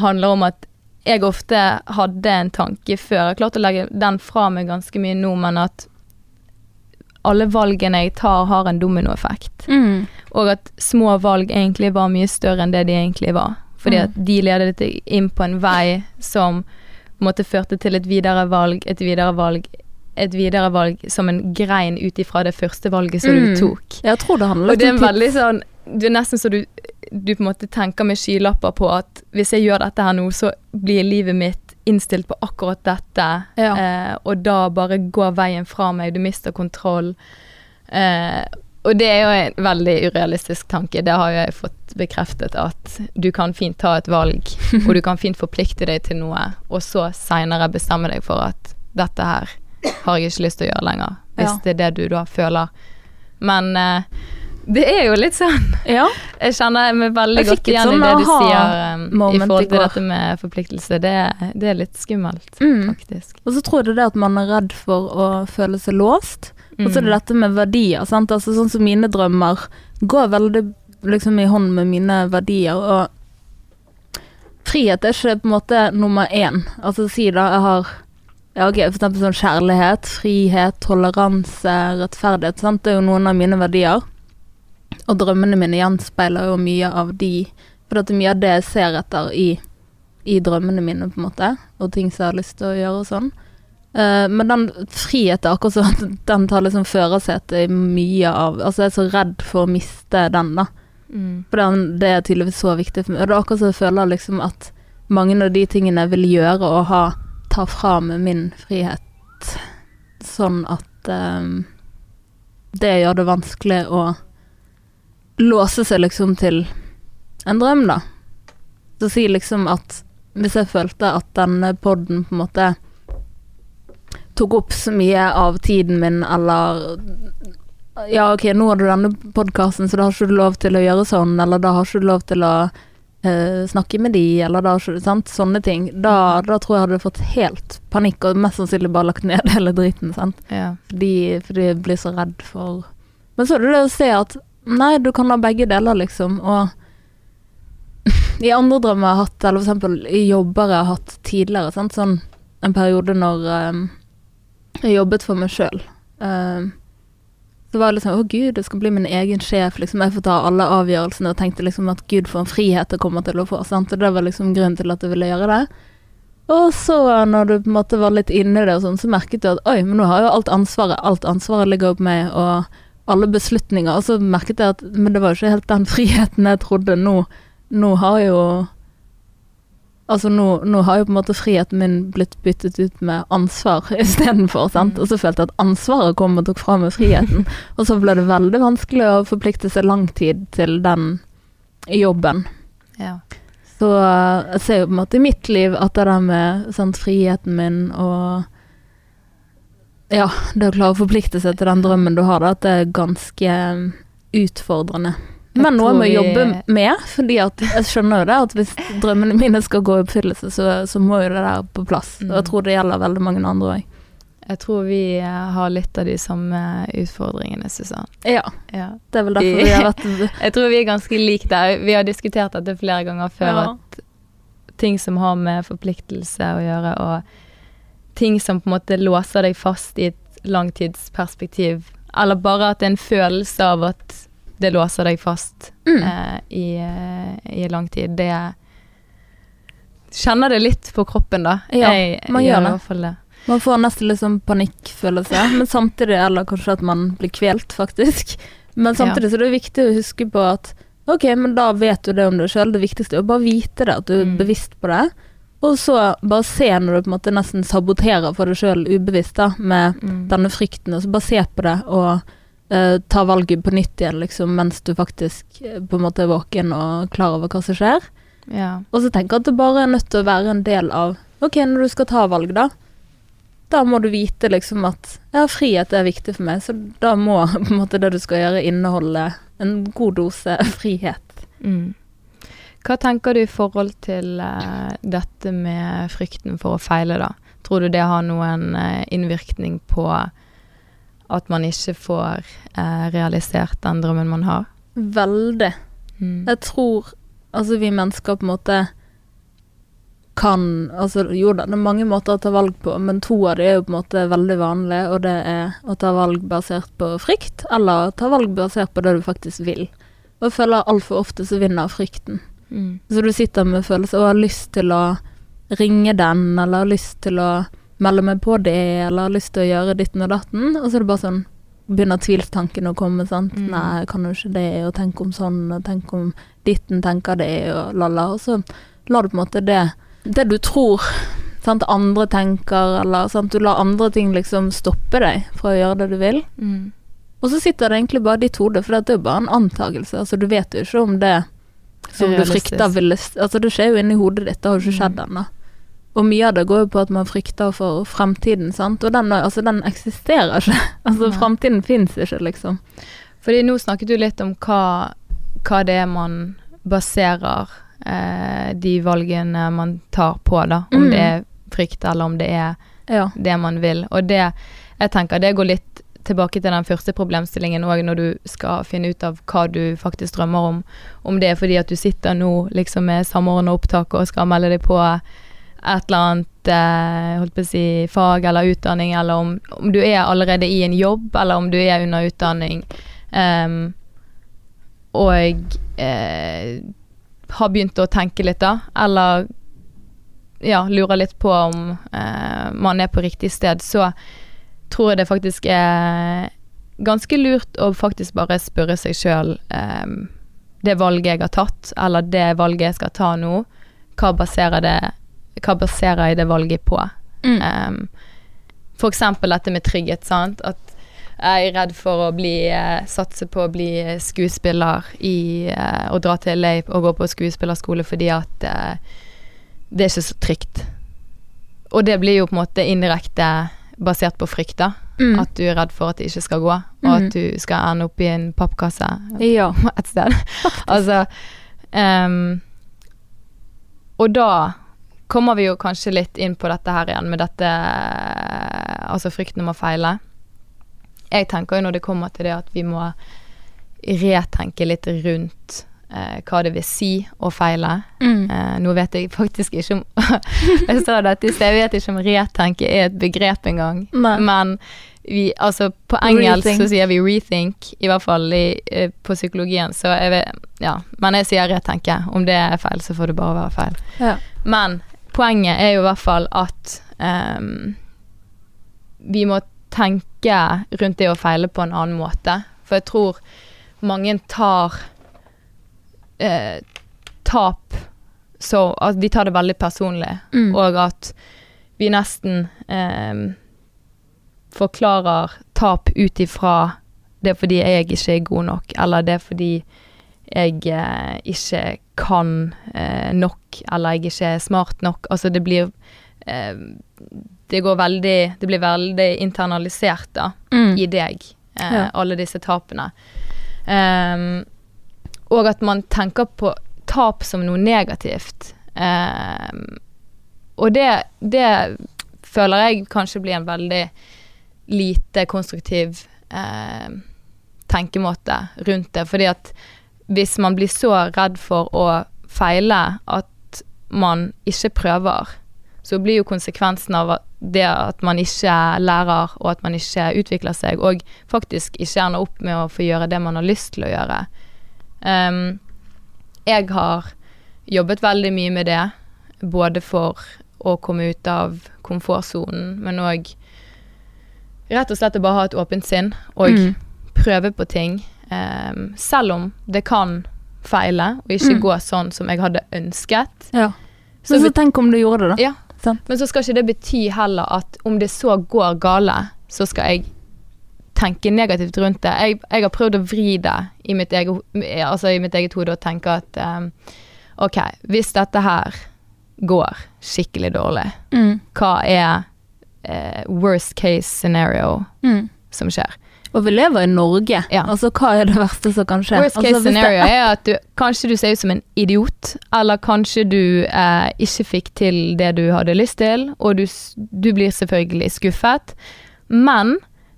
handler om at jeg ofte hadde en tanke før. Jeg har klart å legge den fra meg ganske mye nå, men at alle valgene jeg tar, har en dominoeffekt. Mm. Og at små valg egentlig var mye større enn det de egentlig var. Fordi Mm. at de ledet deg inn på en vei som på en måte førte til et videre valg, et videre valg, et videre valg som en grein ut ifra det første valget som Mm. du tok. Jeg tror det handler Og det er veldig sånn Det er nesten så du, du på en måte tenker med skylapper på at hvis jeg gjør dette her nå, så blir livet mitt innstilt på akkurat dette, Ja. eh, og da bare går veien fra meg, du mister kontroll. Eh, og det er jo en veldig urealistisk tanke. Det har jo jeg fått bekreftet at du kan fint ta et valg, <laughs> og du kan fint forplikte deg til noe, og så seinere bestemme deg for at dette her har jeg ikke lyst til å gjøre lenger. Hvis Ja. det er det du da føler. Men eh, det er jo litt sånn Ja. Jeg kjenner meg veldig godt igjen sånn i det du sier um, i forhold til dette med forpliktelse. Det, det er litt skummelt, Mm. faktisk. Og så tror jeg det at man er redd for å føle seg låst. Og så er det Mm. dette med verdier. Sant? Altså, sånn som mine drømmer går veldig liksom i hånd med mine verdier. Og frihet er ikke på en måte nummer én. Altså si da jeg har ja, ok, for eksempel sånn kjærlighet, frihet, toleranse, rettferdighet. Sant? Det er jo noen av mine verdier. Og drømmene mine gjenspeiler jo mye av de For det er mye av det jeg ser etter i, i drømmene mine, på en måte. Og ting som jeg har lyst til å gjøre og sånn. Uh, men den frihet er akkurat sånn den tar liksom førersetet i mye av Altså jeg er så redd for å miste den, da. Mm. For den, det er tydeligvis så viktig for meg. Og det er akkurat så jeg føler liksom at mange av de tingene jeg vil gjøre og ha, ta fra meg min frihet, sånn at um, det gjør det vanskelig å låse seg liksom til en drøm, da. Så si liksom at hvis jeg følte at denne podden på en måte tok opp så mye av tiden min, eller Ja, ok, nå har du denne podkasten, så da har ikke du lov til å gjøre sånn, eller da har ikke du lov til å uh, snakke med de, eller da har ikke sant, sånne ting. Da, da tror jeg hadde fått helt panikk, og mest sannsynlig bare lagt ned <laughs> hele driten, sant. Ja. Fordi, fordi jeg blir så redd for Men så er det det å se at nei, du kan ha begge deler, liksom, og <laughs> i andre drømmer jeg har hatt, eller eksempel i jobber jeg har hatt tidligere, sant, sånn en periode når um, jeg jobbet for meg sjøl. så var det liksom Å, gud, jeg skal bli min egen sjef. Liksom, jeg får ta alle avgjørelsene. Og tenkte liksom at gud, for en frihet jeg kommer til å få. Sant? Og det var liksom grunnen til at jeg ville gjøre det. Og så, når du på en måte var litt inne i det, og sånn, så merket du at oi, men nå har jo alt ansvaret. Alt ansvaret ligger på meg, og alle beslutninger. Og så merket jeg at men det var jo ikke helt den <laughs> friheten jeg trodde. Nå, nå har jo Altså nå, nå har jo på en måte friheten min blitt byttet ut med ansvar <laughs> istedenfor, sant. Og så følte jeg at ansvaret kom og tok fra meg friheten. <laughs> og så ble det veldig vanskelig å forplikte seg lang tid til den jobben. ja. Så eh, jeg ser jo på en måte i mitt liv at det der med sant, friheten min og Ja, det å klare å forplikte seg til den drømmen du har, at det er ganske utfordrende. Jeg Men noe tror med å vi- jobbe med, fordi jeg skjønner jo det at hvis drømmene mine skal gå i oppfyllelse, så, så må jo det der på plass. Og jeg Mm. tror det gjelder veldig mange andre òg. Jeg tror vi eh, har litt av de samme utfordringene, Susann. Ja, Ja. det er vel derfor vi har <laughs> vært Jeg tror vi er ganske like der. Vi har diskutert dette flere ganger før. Ja. At ting som har med forpliktelse å gjøre, og ting som på en måte låser deg fast i et langtidsperspektiv, eller bare at det er en følelse av at det låser deg fast mm. eh, i, eh, i lang tid, det Kjenner det litt på kroppen, da. Ja, jeg, man gjør det. det. Man får nesten litt sånn panikkfølelse, <laughs> men samtidig, eller kanskje at man blir kvelt, faktisk. Men samtidig så er det viktig å huske på at ok, men da vet du det om deg sjøl. Det viktigste er å bare vite det, at du er Mm. bevisst på det. Og så bare se når du på en måte nesten saboterer for deg sjøl ubevisst da, med Mm. denne frykten, og så bare se på det og uh, ta valget på nytt igjen, liksom, mens du faktisk uh, på en måte er våken og klar over hva som skjer. Ja. Og så tenker jeg at det bare er nødt til å være en del av Ok, når du skal ta valg, da. Da må du vite liksom at ja, frihet er viktig for meg, så da må <laughs> på en måte det du skal gjøre, inneholde en god dose <laughs> frihet. Mm. Hva tenker du i forhold til uh, dette med frykten for å feile, da? Tror du det har noen uh, innvirkning på at man ikke får uh, realisert den drømmen man har? Veldig. Mm. Jeg tror altså vi mennesker på en måte kan Altså jo da, det er mange måter å ta valg på, men to av de er jo på en måte veldig vanlige, og det er å ta valg basert på frykt, eller ta valg basert på det du faktisk vil. Og jeg føler altfor ofte så vinner frykten. Mm. Så du sitter med følelser og har lyst til å ringe den, eller har lyst til å melde meg på det, eller har lyst til å gjøre ditten og datten, og så er det bare sånn Begynner tvilstankene å komme, sant. Mm. Nei, kan jo ikke det, og tenk om sånn, og tenk om ditten tenker det, og la-la. Og så lar du på en måte det Det du tror sant, andre tenker, eller sant, du lar andre ting liksom stoppe deg fra å gjøre det du vil. Mm. Og så sitter det egentlig bare i ditt hode, for det er jo bare en antakelse. Altså, du vet jo ikke om det som du frykter ville Altså, det skjer jo inni hodet ditt, det har jo ikke skjedd Mm. ennå. Og mye av det går jo på at man frykter for fremtiden, sant. Og den, altså, den eksisterer ikke. <laughs> Altså, Nei. fremtiden fins ikke, liksom. Fordi nå snakket du litt om hva, hva det er man baserer eh, de valgene man tar på, da. Om Mm. det er frykt, eller om det er Ja. det man vil. Og det, jeg tenker det går litt tilbake til den første problemstillingen òg, når du skal finne ut av hva du faktisk drømmer om. Om det er fordi at du sitter nå liksom med samordna opptak og skal melde deg på et eller annet eh, holdt på å si, fag eller utdanning, eller om, om du er allerede i en jobb, eller om du er under utdanning. um, og eh, har begynt å tenke litt, da. Eller ja, lurer litt på om eh, man er på riktig sted, så tror jeg det faktisk er ganske lurt å faktisk bare spørre seg sjøl det valget jeg har tatt, eller det valget jeg skal ta nå, hva baserer, det, hva baserer jeg det valget på? Mm. Um, for eksempel dette med trygghet, sant. At jeg er redd for å bli eh, satse på å bli skuespiller i uh, Og dra til LA og gå på skuespillerskole fordi at uh, det er ikke så trygt. Og det blir jo på en måte indirekte basert på frykt, da. Mm. At du er redd for at det ikke skal gå, og Mm. at du skal ende opp i en pappkasse Ja. <laughs> et sted. altså um, Og da kommer vi jo kanskje litt inn på dette her igjen, med dette Altså frykten om å feile. Jeg tenker jo når det kommer til det at vi må retenke litt rundt eh, hva det vil si å feile. Mm. Eh, nå vet jeg faktisk ikke om <laughs> Jeg sa dette i sted, jeg vet ikke om retenke er et begrep engang. Men vi, altså på engelsk Rethink. så sier vi rethink, i hvert fall i, eh, på psykologien. Så jeg vet, ja. Men jeg sier retenke. Om det er feil, så får det bare være feil. Ja. Men poenget er jo i hvert fall at ehm, vi må tenke rundt det å feile på en annen måte. For jeg tror mange tar eh, tap så at De tar det veldig personlig, Mm. og at vi nesten eh, forklarer tap ut ifra det er fordi jeg ikke er god nok, eller det er fordi jeg eh, ikke kan eh, nok, eller jeg ikke er smart nok. Altså det blir eh, Det går veldig Det blir veldig internalisert, da, Mm. i deg, eh, Ja. alle disse tapene. Ehm, og at man tenker på tap som noe negativt. Eh, og det, det føler jeg kanskje blir en veldig lite konstruktiv eh, tenkemåte rundt det. Fordi at hvis man blir så redd for å feile at man ikke prøver, så blir jo konsekvensen av det at man ikke lærer, og at man ikke utvikler seg, og faktisk ikke ender opp med å få gjøre det man har lyst til å gjøre. Ehm, jeg har jobbet veldig mye med det, både for å komme ut av komfortsonen, men òg rett og slett å bare ha et åpent sinn og Mm. prøve på ting. Um, selv om det kan feile og ikke Mm. gå sånn som jeg hadde ønsket. Ja. Så Men så tenk om du gjorde det, da. ja. Men så skal ikke det bety heller at om det så går gale, så skal jeg tenke negativt rundt det. Jeg, jeg har prøvd å vri det i mitt eget, altså eget hode og tenke at um, OK, hvis dette her går skikkelig dårlig, Mm. hva er uh, worst case scenario Mm. som skjer? Og vi lever i Norge. Ja. Altså, hva er det verste som kan skje? Worst altså, case altså, scenario er at du, kanskje du ser ut som en idiot, eller kanskje du eh, ikke fikk til det du hadde lyst til, og du, du blir selvfølgelig skuffet. Men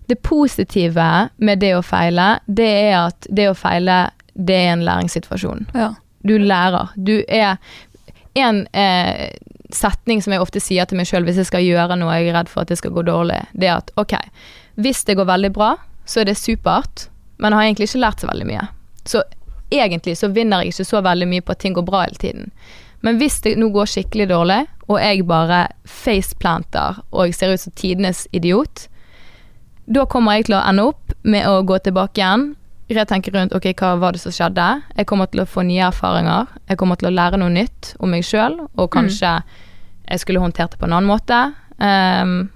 det positive med det å feile, det er at det å feile, det er en læringssituasjon. Ja. Du lærer. Du er En eh, setning som jeg ofte sier til meg sjøl hvis jeg skal gjøre noe jeg er redd for at det skal gå dårlig, det er at ok, hvis det går veldig bra, så er det supert, men jeg har egentlig ikke lært så veldig mye. Så egentlig så vinner jeg ikke så veldig mye på at ting går bra hele tiden. Men hvis det nå går skikkelig dårlig, og jeg bare faceplanter og jeg ser ut som tidenes idiot, da kommer jeg til å ende opp med å gå tilbake igjen, retenke rundt ok, hva var det som skjedde. Jeg kommer til å få nye erfaringer. Jeg kommer til å lære noe nytt om meg sjøl, og kanskje jeg skulle håndtert det på en annen måte. Um,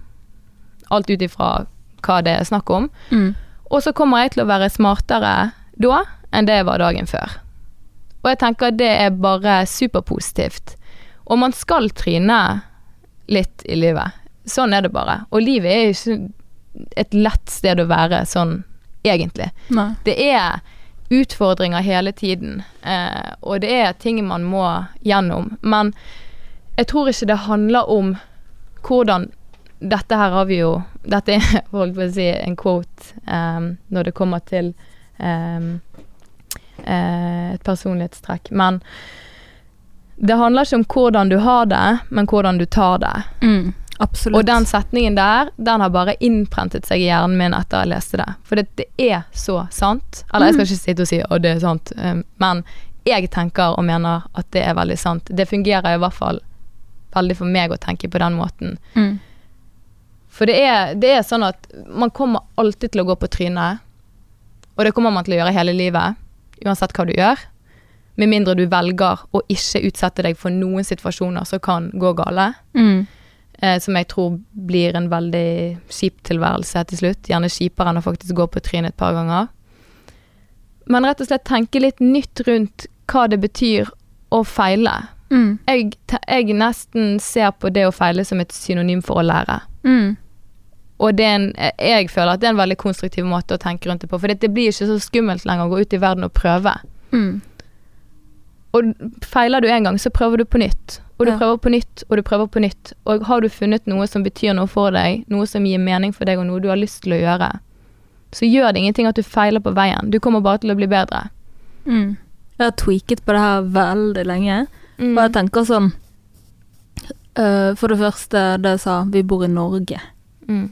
alt ut ifra hva det er snakk om. Mm. Og så kommer jeg til å være smartere da enn det jeg var dagen før. Og jeg tenker det er bare superpositivt. Og man skal tryne litt i livet. Sånn er det bare. Og livet er ikke et lett sted å være sånn egentlig. Nei. Det er utfordringer hele tiden, eh, og det er ting man må gjennom. Men jeg tror ikke det handler om hvordan Dette her har vi jo Dette er holdt på å si en quote eh, når det kommer til eh, et personlighetstrekk. Men det handler ikke om hvordan du har det, men hvordan du tar det. Mm. Absolutt. Og den setningen der, den har bare innprentet seg i hjernen min etter jeg leste det. For det, det er så sant. Eller jeg skal ikke sitte og si at det er sant, um, men jeg tenker og mener at det er veldig sant. Det fungerer i hvert fall veldig for meg å tenke på den måten. mm. For det er, det er sånn at man kommer alltid til å gå på trynet. Og det kommer man til å gjøre hele livet, uansett hva du gjør. Med mindre du velger å ikke utsette deg for noen situasjoner som kan gå gale. Mm. Eh, som jeg tror blir en veldig kjip tilværelse til slutt. Gjerne kjipere enn å faktisk gå på trynet et par ganger. Men rett og slett tenke litt nytt rundt hva det betyr å feile. Mm. Jeg, jeg nesten ser på det å feile som et synonym for å lære. Mm. Og en, jeg føler at det er en veldig konstruktiv måte å tenke rundt det på. For det blir ikke så skummelt lenger å gå ut i verden og prøve. Mm. Og feiler du en gang, så prøver du på nytt. Og du Ja. prøver på nytt, og du prøver på nytt. Og har du funnet noe som betyr noe for deg, noe som gir mening for deg, og noe du har lyst til å gjøre, så gjør det ingenting at du feiler på veien. Du kommer bare til å bli bedre. Mm. Jeg har tweaket på det her veldig lenge. Mm. Og jeg tenker sånn uh, For det første, det jeg sa, vi bor i Norge. Mm.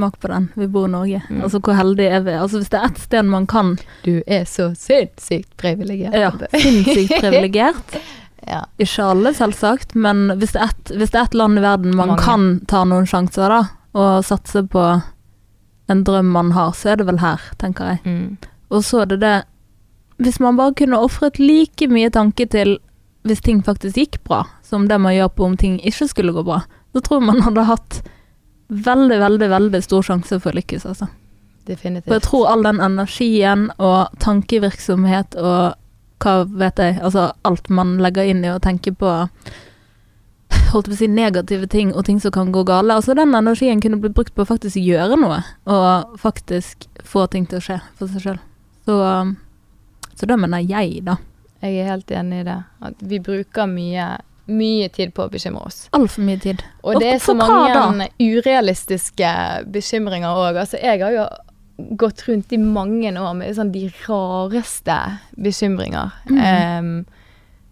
Smak på den. Vi bor i Norge. Mm. Altså, hvor heldig er vi? Altså, hvis det er ett sted man kan Du er så sinnssykt privilegert. Ja, sinnssykt privilegert. <laughs> ja. Ikke alle, selvsagt, men hvis det er ett ett land i verden man Mange. kan ta noen sjanser, da, og satse på en drøm man har, så er det vel her, tenker jeg. Mm. Og så er det det Hvis man bare kunne ofret like mye tanke til hvis ting faktisk gikk bra, som det man gjør på om ting ikke skulle gå bra, så tror man hadde hatt veldig, veldig, veldig stor sjanse for å lykkes, altså. For jeg tror all den energien og tankevirksomhet og hva vet jeg, altså alt man legger inn i å tenke på holdt på å si negative ting og ting som kan gå gale. Altså den energien kunne blitt brukt på å faktisk gjøre noe, og faktisk få ting til å skje for seg sjøl. Så, så det mener jeg, da. Jeg er helt enig i det. At vi bruker mye, mye tid på å bekymre oss. Altfor mye tid. Og det er så mange urealistiske bekymringer òg. Altså, jeg har jo gått rundt i mange år med sånn de rareste bekymringer. Mm. Um,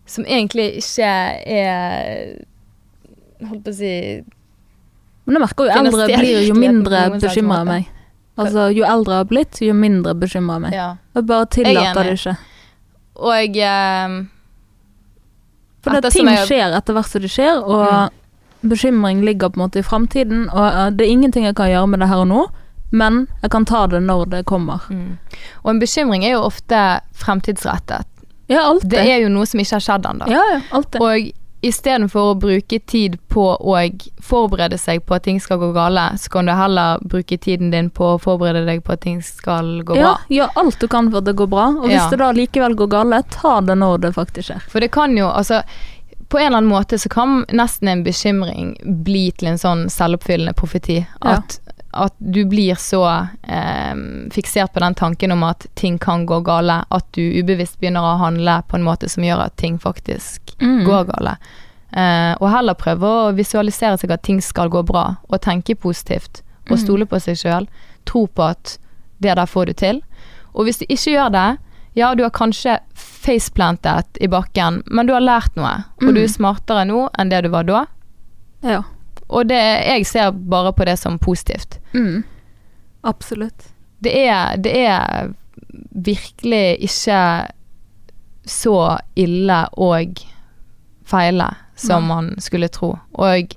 som egentlig ikke er Holdt på å si Men jeg merker jo eldre blir, jo mindre bekymra av meg. Altså, jo eldre jeg har blitt, jo mindre bekymra av meg. Ja. Jeg bare Jeg er tillater det ikke. Og em, For det, ting jeg- skjer etter hvert som det skjer, og Mm. bekymring ligger på en måte i framtiden. Og eh, det er ingenting jeg kan gjøre med det her og nå, men jeg kan ta det når det kommer. mm. Og en bekymring er jo ofte fremtidsrettet. Ja, alltid. Det er jo noe som ikke har skjedd ennå. Ja, ja, alltid. Og istedenfor å bruke tid på å forberede seg på at ting skal gå gale, så kan du heller bruke tiden din på å forberede deg på at ting skal gå ja, bra. gjør alt du kan for at det går bra, og hvis Ja. det da likevel går gale, ta det når det faktisk skjer. For det kan jo, altså På en eller annen måte så kan nesten en bekymring bli til en sånn selvoppfyllende profeti. Ja. At, du blir så eh, fiksert på den tanken om at ting kan gå gale, at du ubevisst begynner å handle på en måte som gjør at ting faktisk Mm. går gale. Eh, og heller prøve å visualisere seg at ting skal gå bra, og tenke positivt. Og Mm. stole på seg sjøl. Tro på at det der får du til. Og hvis du ikke gjør det, Ja, du har kanskje faceplantet i bakken, men du har lært noe. Og Mm. du er smartere nå enn det du var da. Ja. Og det, jeg ser bare på det som positivt. Mm. Absolutt. Det er, det er virkelig ikke så ille og feile som Nei. man skulle tro. Og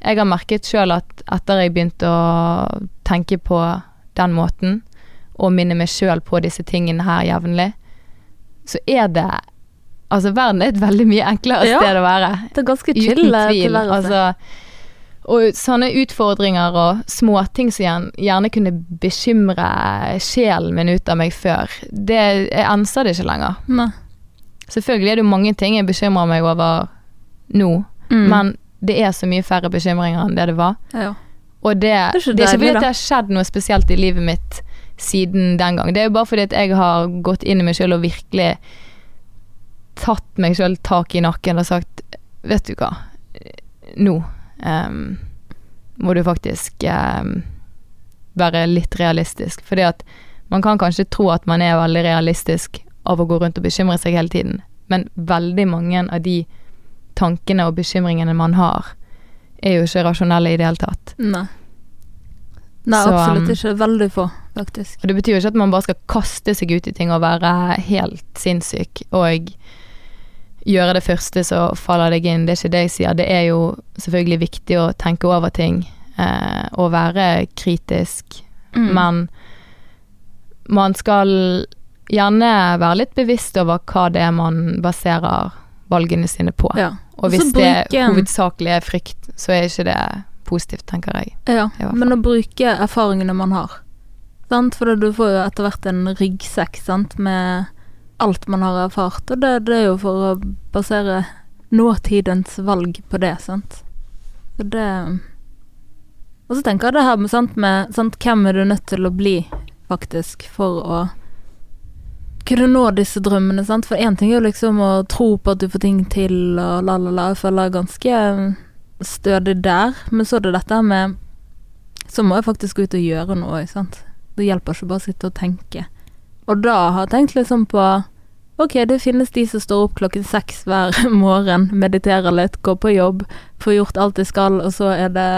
jeg har merket sjøl at etter jeg begynte å tenke på den måten, og minne meg sjøl på disse tingene her jevnlig, så er det Altså, verden er et veldig mye enklere Ja. sted å være. Det er ganske chill eh, tilværelse. Altså, og sånne utfordringer og småting som gjerne, kunne bekymre sjelen min ut av meg før, det, jeg anser det ikke lenger. Ne. Selvfølgelig er det jo mange ting jeg bekymrer meg over nå, Mm. men det er så mye færre bekymringer enn det det var. ja. Og det, er ikke det er ikke fordi det har skjedd noe spesielt i livet mitt siden den gang. Det er jo bare fordi jeg har gått inn i meg sjøl og virkelig tatt meg sjøl tak i nakken og sagt Vet du hva, nå em, må du faktisk um, være litt realistisk. Fordi at man kan kanskje tro at man er veldig realistisk av å gå rundt og bekymre seg hele tiden, men veldig mange av de tankene og bekymringene man har, er jo ikke rasjonelle i det hele tatt. Nei. Nei, Så, absolutt um, ikke. Veldig få, faktisk. Og det betyr jo ikke at man bare skal kaste seg ut i ting og være helt sinnssyk og gjøre det første så faller deg inn. Det er ikke det jeg sier. Det er jo selvfølgelig viktig å tenke over ting eh, og være kritisk, Mm. men man skal gjerne være litt bevisst over hva det er man baserer valgene sine på. ja. Og hvis det er hovedsakelig er frykt, så er ikke det positivt, tenker jeg. Ja, men å bruke erfaringene man har. Sant? For du får jo etter hvert en ryggsekk sant? med alt man har erfart, og det, det er jo for å basere nåtidens valg på det, sant. Så det Og så tenker jeg det her sant, med sant, hvem er du nødt til å bli, faktisk, for å kunne nå disse drømmene, sant. For én ting er jo liksom å tro på at du får ting til, og la, la, la. Jeg føler er ganske stødig der. Men så er det dette med Så må jeg faktisk gå ut og gjøre noe, sant. Det hjelper ikke bare å sitte og tenke. Og da har jeg tenkt liksom på Ok, det finnes de som står opp klokken seks hver <laughs> morgen, mediterer litt, går på jobb, får gjort alt de skal, og så er det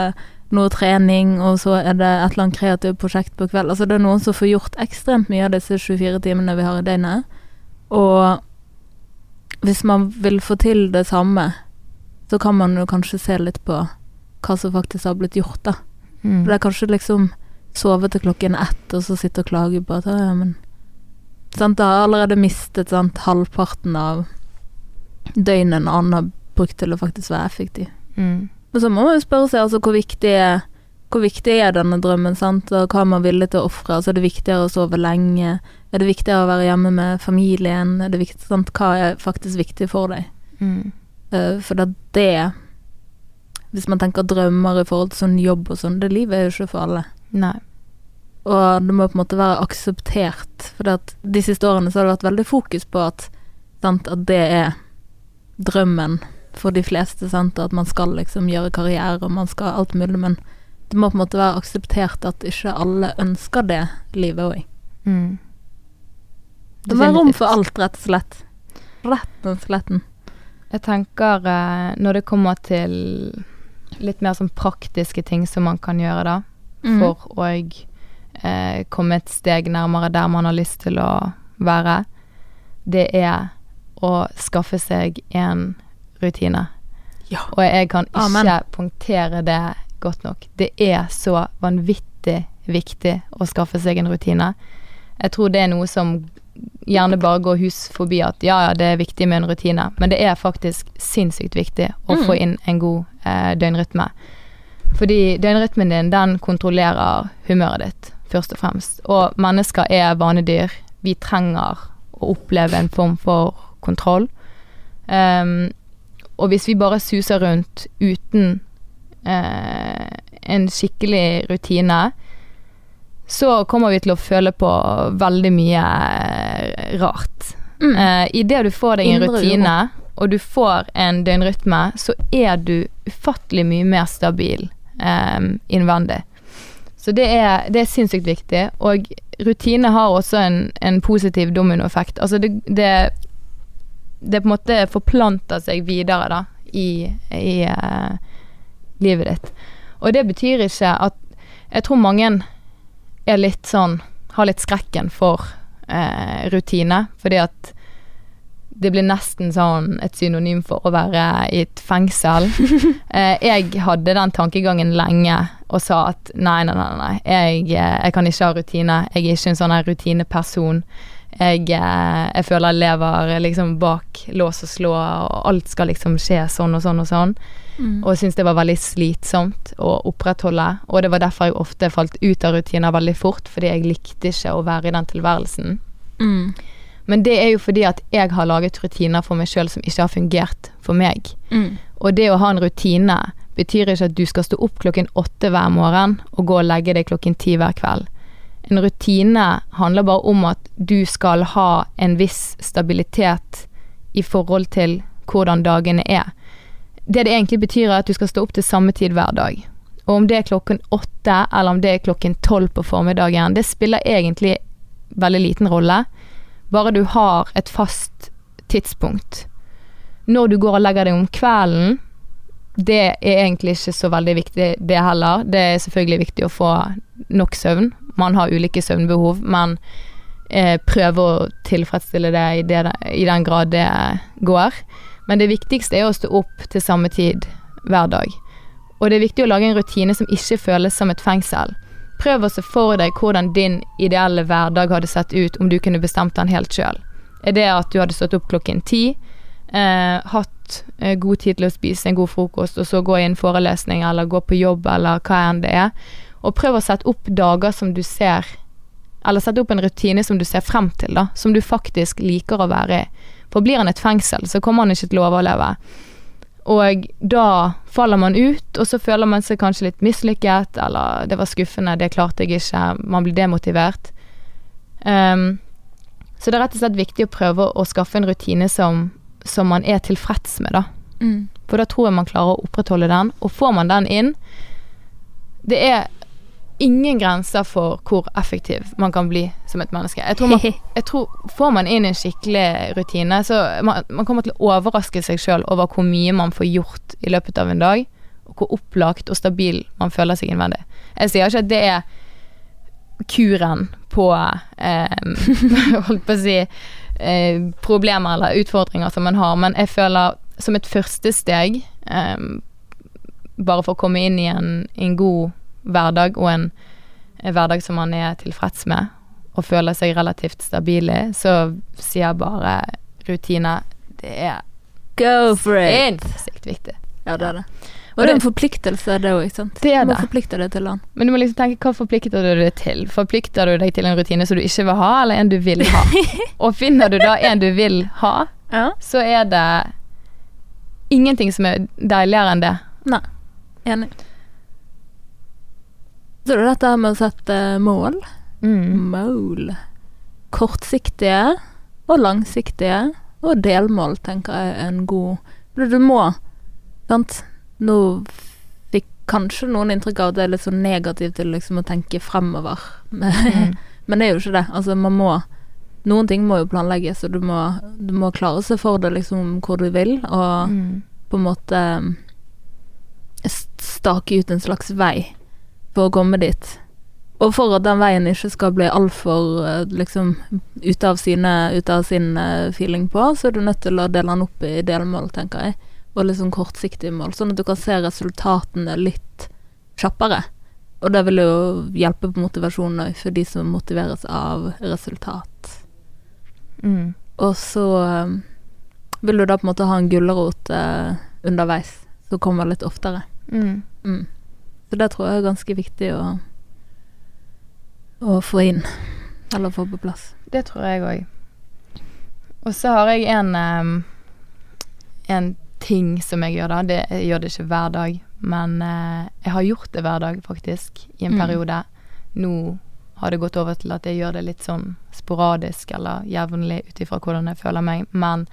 noe trening, og så er det et eller annet kreativt prosjekt på kveld. Altså det er noen som får gjort ekstremt mye av disse 24 timene vi har i døgnet. Og hvis man vil få til det samme, så kan man jo kanskje se litt på hva som faktisk har blitt gjort, da. Mm. For det er kanskje liksom sove til klokken ett, og så sitte og klage på at ja, men sant, Da har jeg allerede mistet sant, halvparten av døgnet en annen har brukt til å faktisk være effektiv. Mm. Men så må man jo spørre seg altså, hvor viktig er hvor viktig er denne drømmen, sant, og hva er man villig til å ofre? Altså, er det viktigere å sove lenge? Er det viktigere å være hjemme med familien? Er det viktig, sant, hva er faktisk viktig for deg? Mm. Uh, for det, det Hvis man tenker drømmer i forhold til sånn jobb og sånn, det livet er jo ikke for alle. Nei. Og det må på en måte være akseptert. For de siste årene så har det vært veldig fokus på at, sant, at det er drømmen for de fleste. Sant? Og at man skal liksom gjøre karriere og man skal alt mulig. Men det må på en måte være akseptert at ikke alle ønsker det livet òg. Mm. Det må være rom for alt, rett og slett. Rett og slett. Jeg tenker eh, når det kommer til litt mer sånn praktiske ting som man kan gjøre da, Mm. for å eh, komme et steg nærmere der man har lyst til å være, det er å skaffe seg en rutine. Ja. Og jeg kan ikke Amen. punktere det godt nok. Det er så vanvittig viktig å skaffe seg en rutine. Jeg tror det er noe som gjerne bare går hus forbi at ja, ja, det er viktig med en rutine, men det er faktisk sinnssykt viktig å Mm. få inn en god eh, døgnrytme. Fordi døgnrytmen din, den kontrollerer humøret ditt, først og fremst. Og mennesker er vanedyr. Vi trenger å oppleve en form for kontroll. Um, og hvis vi bare suser rundt uten eh, en skikkelig rutine, så kommer vi til å føle på veldig mye eh, rart. Mm. Eh, Idet du får deg en Indre uro. rutine, og du får en døgnrytme, så er du ufattelig mye mer stabil eh, innvendig. Så det er, det er sinnssykt viktig. Og rutine har også en, en positiv dominoeffekt. Altså det, det Det på en måte forplanter seg videre, da, i, i uh, livet ditt. Og det betyr ikke at Jeg tror mange er litt sånn Har litt skrekken for uh, rutine, fordi at det blir nesten sånn et synonym for å være i et fengsel. <laughs> eh, jeg hadde den tankegangen lenge og sa at nei, nei, nei, nei. Jeg, eh, jeg kan ikke ha rutine. Jeg er ikke en sånn rutineperson. Jeg, eh, jeg føler jeg lever liksom bak lås og slå, og alt skal liksom skje sånn og sånn og sånn. Mm. Og syntes det var veldig slitsomt å opprettholde. Og det var derfor jeg ofte falt ut av rutiner veldig fort, fordi jeg likte ikke å være i den tilværelsen. Mm. Men det er jo fordi at jeg har laget rutiner for meg sjøl som ikke har fungert for meg. Mm. Og det å ha en rutine betyr ikke at du skal stå opp klokken åtte hver morgen og gå og legge deg klokken ti hver kveld. En rutine handler bare om at du skal ha en viss stabilitet i forhold til hvordan dagene er. Det det egentlig betyr, er at du skal stå opp til samme tid hver dag. Og om det er klokken åtte, eller om det er klokken tolv på formiddagen, det spiller egentlig veldig liten rolle. Bare du har et fast tidspunkt. Når du går og legger deg om kvelden, det er egentlig ikke så veldig viktig, det heller. Det er selvfølgelig viktig å få nok søvn. Man har ulike søvnbehov, men eh, prøve å tilfredsstille det i, det i, den grad det går. Men det viktigste er å stå opp til samme tid hver dag. Og det er viktig å lage en rutine som ikke føles som et fengsel. Prøv å se for deg hvordan din ideelle hverdag hadde sett ut om du kunne bestemt den helt sjøl. Er det at du hadde stått opp klokken ti, eh, hatt eh, god tid til å spise en god frokost, og så gå i en forelesning eller gå på jobb eller hva enn det er, og prøv å sette opp dager som du ser Eller sette opp en rutine som du ser frem til, da, som du faktisk liker å være i. For blir han et fengsel, så kommer han ikke til å overleve. Og da faller man ut, og så føler man seg kanskje litt mislykket, eller det var skuffende, det klarte jeg ikke, man blir demotivert. Um, så det er rett og slett viktig å prøve å skaffe en rutine som, som man er tilfreds med, da. Mm. For da tror jeg man klarer å opprettholde den, og får man den inn Det er ingen grenser for hvor effektiv man kan bli som et menneske. Jeg tror, man, <laughs> jeg tror Får man inn en skikkelig rutine, så man, man kommer til å overraske seg sjøl over hvor mye man får gjort i løpet av en dag, og hvor opplagt og stabil man føler seg innvendig. Jeg sier ikke at det er kuren på eh, <laughs> <laughs> Holdt på å si eh, problemer eller utfordringer som man har, men jeg føler som et første steg, eh, bare for å komme inn i en, en god hverdag, og en, en hverdag som man er tilfreds med, og føler seg relativt stabil i, så sier jeg bare rutine. Det er Go for it! sinnssykt viktig. Ja, det er det. Og Og det er en forpliktelse, det òg? Det er Du må det. forplikte deg til den. Men du må liksom tenke, hva forplikter du deg til? Forplikter du deg til en rutine som du ikke vil ha, eller en du vil ha? <laughs> Og finner du da en du vil ha, Ja. så er det ingenting som er deiligere enn det. Nei. Enig. Så er det dette med å sette mål. Mm. Mål. Kortsiktige og langsiktige og delmål, tenker jeg er en god du må, sant Nå fikk kanskje noen inntrykk av at det er litt sånn negativt til liksom å tenke fremover. <laughs> Men, Mm. men det er jo ikke det. Altså, man må Noen ting må jo planlegges, og du må, du må klare seg for det liksom hvor du vil, og Mm. på en måte stake ut en slags vei for å komme dit. Og for at den veien ikke skal bli altfor eh, liksom ute av, sine, ute av sin eh, feeling på, så er du nødt til å dele den opp i delmål, tenker jeg. Og liksom kortsiktige mål, sånn at du kan se resultatene litt kjappere. Og det vil jo hjelpe på motivasjonen òg, for de som motiveres av resultat. Mm. Og så eh, vil du da på en måte ha en gulrot eh, underveis, som kommer litt oftere. Mm. Mm. Så det tror jeg er ganske viktig å, å få inn, eller få på plass. Det tror jeg òg. Og så har jeg en En ting som jeg gjør da. Det, jeg gjør det ikke hver dag, men eh, jeg har gjort det hver dag, faktisk, i en Mm. periode. Nå har det gått over til at jeg gjør det litt sånn sporadisk eller jevnlig ut ifra hvordan jeg føler meg, men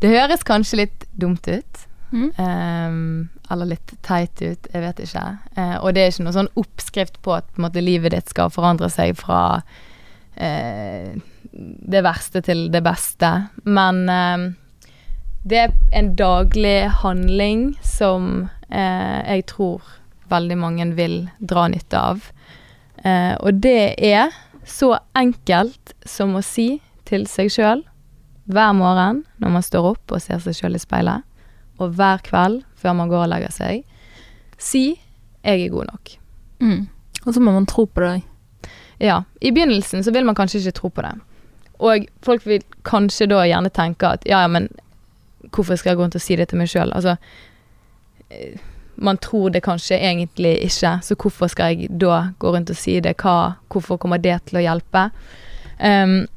det høres kanskje litt dumt ut. Mm. Um, eller litt teit ut, jeg vet ikke. Uh, og det er ikke noe sånn oppskrift på at på måte, livet ditt skal forandre seg fra uh, det verste til det beste. Men uh, det er en daglig handling som jeg tror veldig mange vil dra nytte av. Og det er så enkelt som å si til seg sjøl hver morgen når man står opp og ser seg sjøl i speilet, og hver kveld før man går og legger seg, si 'jeg er god nok'. Mm. Og så må man tro på det. Ja. I begynnelsen så vil man kanskje ikke tro på det. Og folk vil kanskje da gjerne tenke at ja, ja, men hvorfor skal jeg gå rundt og si det til meg sjøl? Altså eh, Man tror det kanskje egentlig ikke, så hvorfor skal jeg da gå rundt og si det? Hva, hvorfor kommer det til å hjelpe? Um,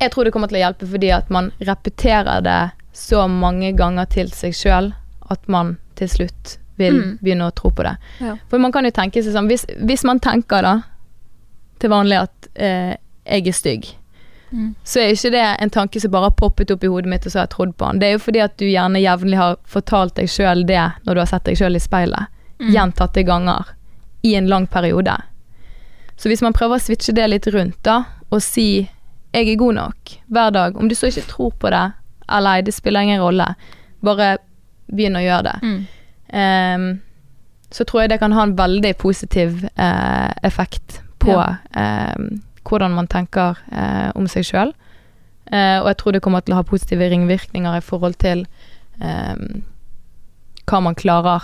jeg tror det kommer til å hjelpe fordi at man repeterer det så mange ganger til seg sjøl at man til slutt vil Mm. begynne å tro på det. Ja. For man kan jo tenke seg sånn Hvis, hvis man tenker da til vanlig at eh, jeg er stygg, Mm. så er ikke det en tanke som bare har poppet opp i hodet mitt, og så har jeg trodd på den. Det er jo fordi at du gjerne jevnlig har fortalt deg sjøl det når du har sett deg sjøl i speilet. Mm. Gjentatte ganger. I en lang periode. Så hvis man prøver å switche det litt rundt, da, og si 'jeg er god nok' hver dag, om du så ikke tror på det eller ei, det spiller ingen rolle, bare begynn å gjøre det. Mm. Um, så tror jeg det kan ha en veldig positiv uh, effekt på Ja. um, hvordan man tenker uh, om seg sjøl. og jeg tror det kommer til å ha positive ringvirkninger i forhold til um, hva man klarer,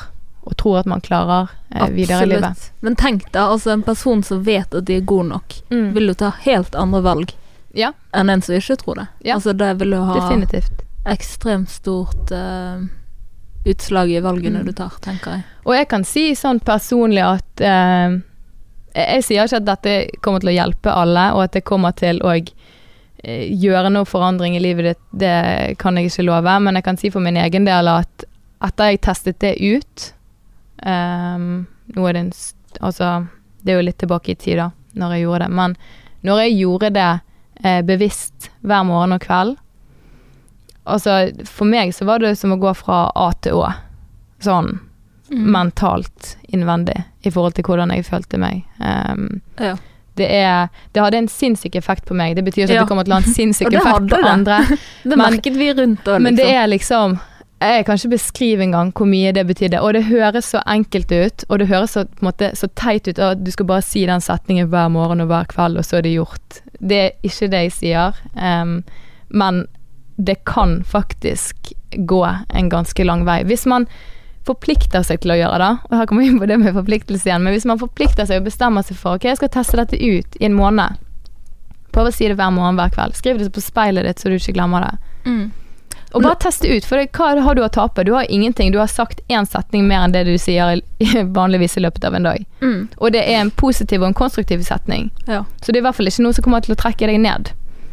og tror at man klarer eh, videre i livet. Men tenk deg altså en person som vet at de er god nok, Mm. vil jo ta helt andre valg Ja, enn en som ikke tror det. Ja. Altså det vil jo ha definitivt. ekstremt stort uh, utslag i valgene Mm. du tar, tenker jeg. Og jeg kan si sånn personlig at uh, jeg, sier ikke at dette kommer til å hjelpe alle, og at det kommer til å uh, gjøre noe forandring i livet ditt, det kan jeg ikke love, men jeg kan si for min egen del at etter jeg testet det ut um, Nå er det en Altså, det er jo litt tilbake i tid, da, når jeg gjorde det, men når jeg gjorde det eh, bevisst hver morgen og kveld Altså, for meg så var det som å gå fra A til Å. Sånn Mm. mentalt innvendig i forhold til hvordan jeg følte meg. Um, Ja. det, er, det hadde en sinnssyk effekt på meg. Det betyr ikke Ja. at det kommer til å ha en sinnssyk <laughs> effekt på andre. <laughs> Det merket vi rundt da, liksom. Men det er liksom Jeg kan ikke beskrive engang hvor mye det betydde. Og det høres så enkelt ut, og det høres så, måte, så teit ut at du skal bare si den setningen hver morgen og hver kveld, og så er det gjort. Det er ikke det jeg sier, um, men det kan faktisk gå en ganske lang vei. Hvis man forplikter seg til å gjøre det, og her kommer vi inn på det med forpliktelse igjen, men hvis man forplikter seg og bestemmer seg for ok, jeg skal teste dette ut i en måned, prøv å si det hver morgen, hver kveld. Skriv det på speilet ditt så du ikke glemmer det. mm. Og bare teste ut, for det, hva har du å tape? Du har ingenting. Du har sagt én setning mer enn det du sier vanligvis i løpet av en dag. Mm. Og det er en positiv og en konstruktiv setning. Ja. Så det er i hvert fall ikke noe som kommer til å trekke deg ned.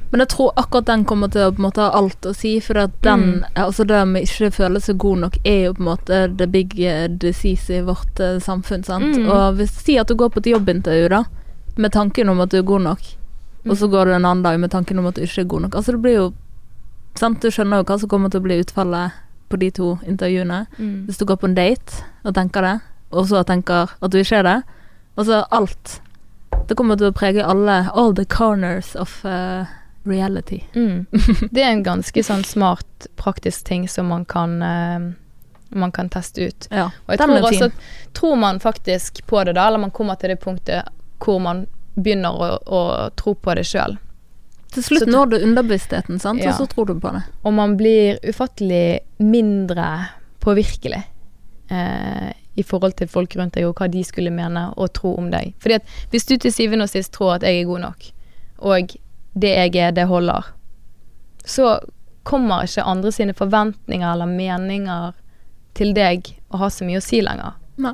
Men jeg tror akkurat den kommer til å på en måte ha alt å si, for at den, Mm. altså det med ikke føle seg god nok, er jo på en måte the big eh, disease i vårt uh, samfunn, sant. Mm. Og hvis Si at du går på et jobbintervju, da, med tanken om at du er god nok, og Mm. så går du en annen dag med tanken om at du ikke er god nok. Altså det blir jo Sant, du skjønner jo hva som kommer til å bli utfallet på de to intervjuene. Mm. Hvis du går på en date og tenker det, og så tenker at du ikke er det. Altså alt. Det kommer til å prege alle All the corners of uh, reality. Mm. <laughs> Det er en ganske sånn smart, praktisk ting som man kan uh, man kan teste ut. Ja, Og jeg tror også at tror man faktisk på det da, eller man kommer til det punktet hvor man begynner å, å tro på det sjøl, Til slutt når du underbevisstheten, sant, Ja. og så tror du på det. og man blir ufattelig mindre påvirkelig eh, i forhold til folk rundt deg, og hva de skulle mene og tro om deg. Fordi at hvis du til syvende og sist tror at jeg er god nok, og det jeg er, det holder, så kommer ikke andre sine forventninger eller meninger til deg å ha så mye å si lenger. Nei.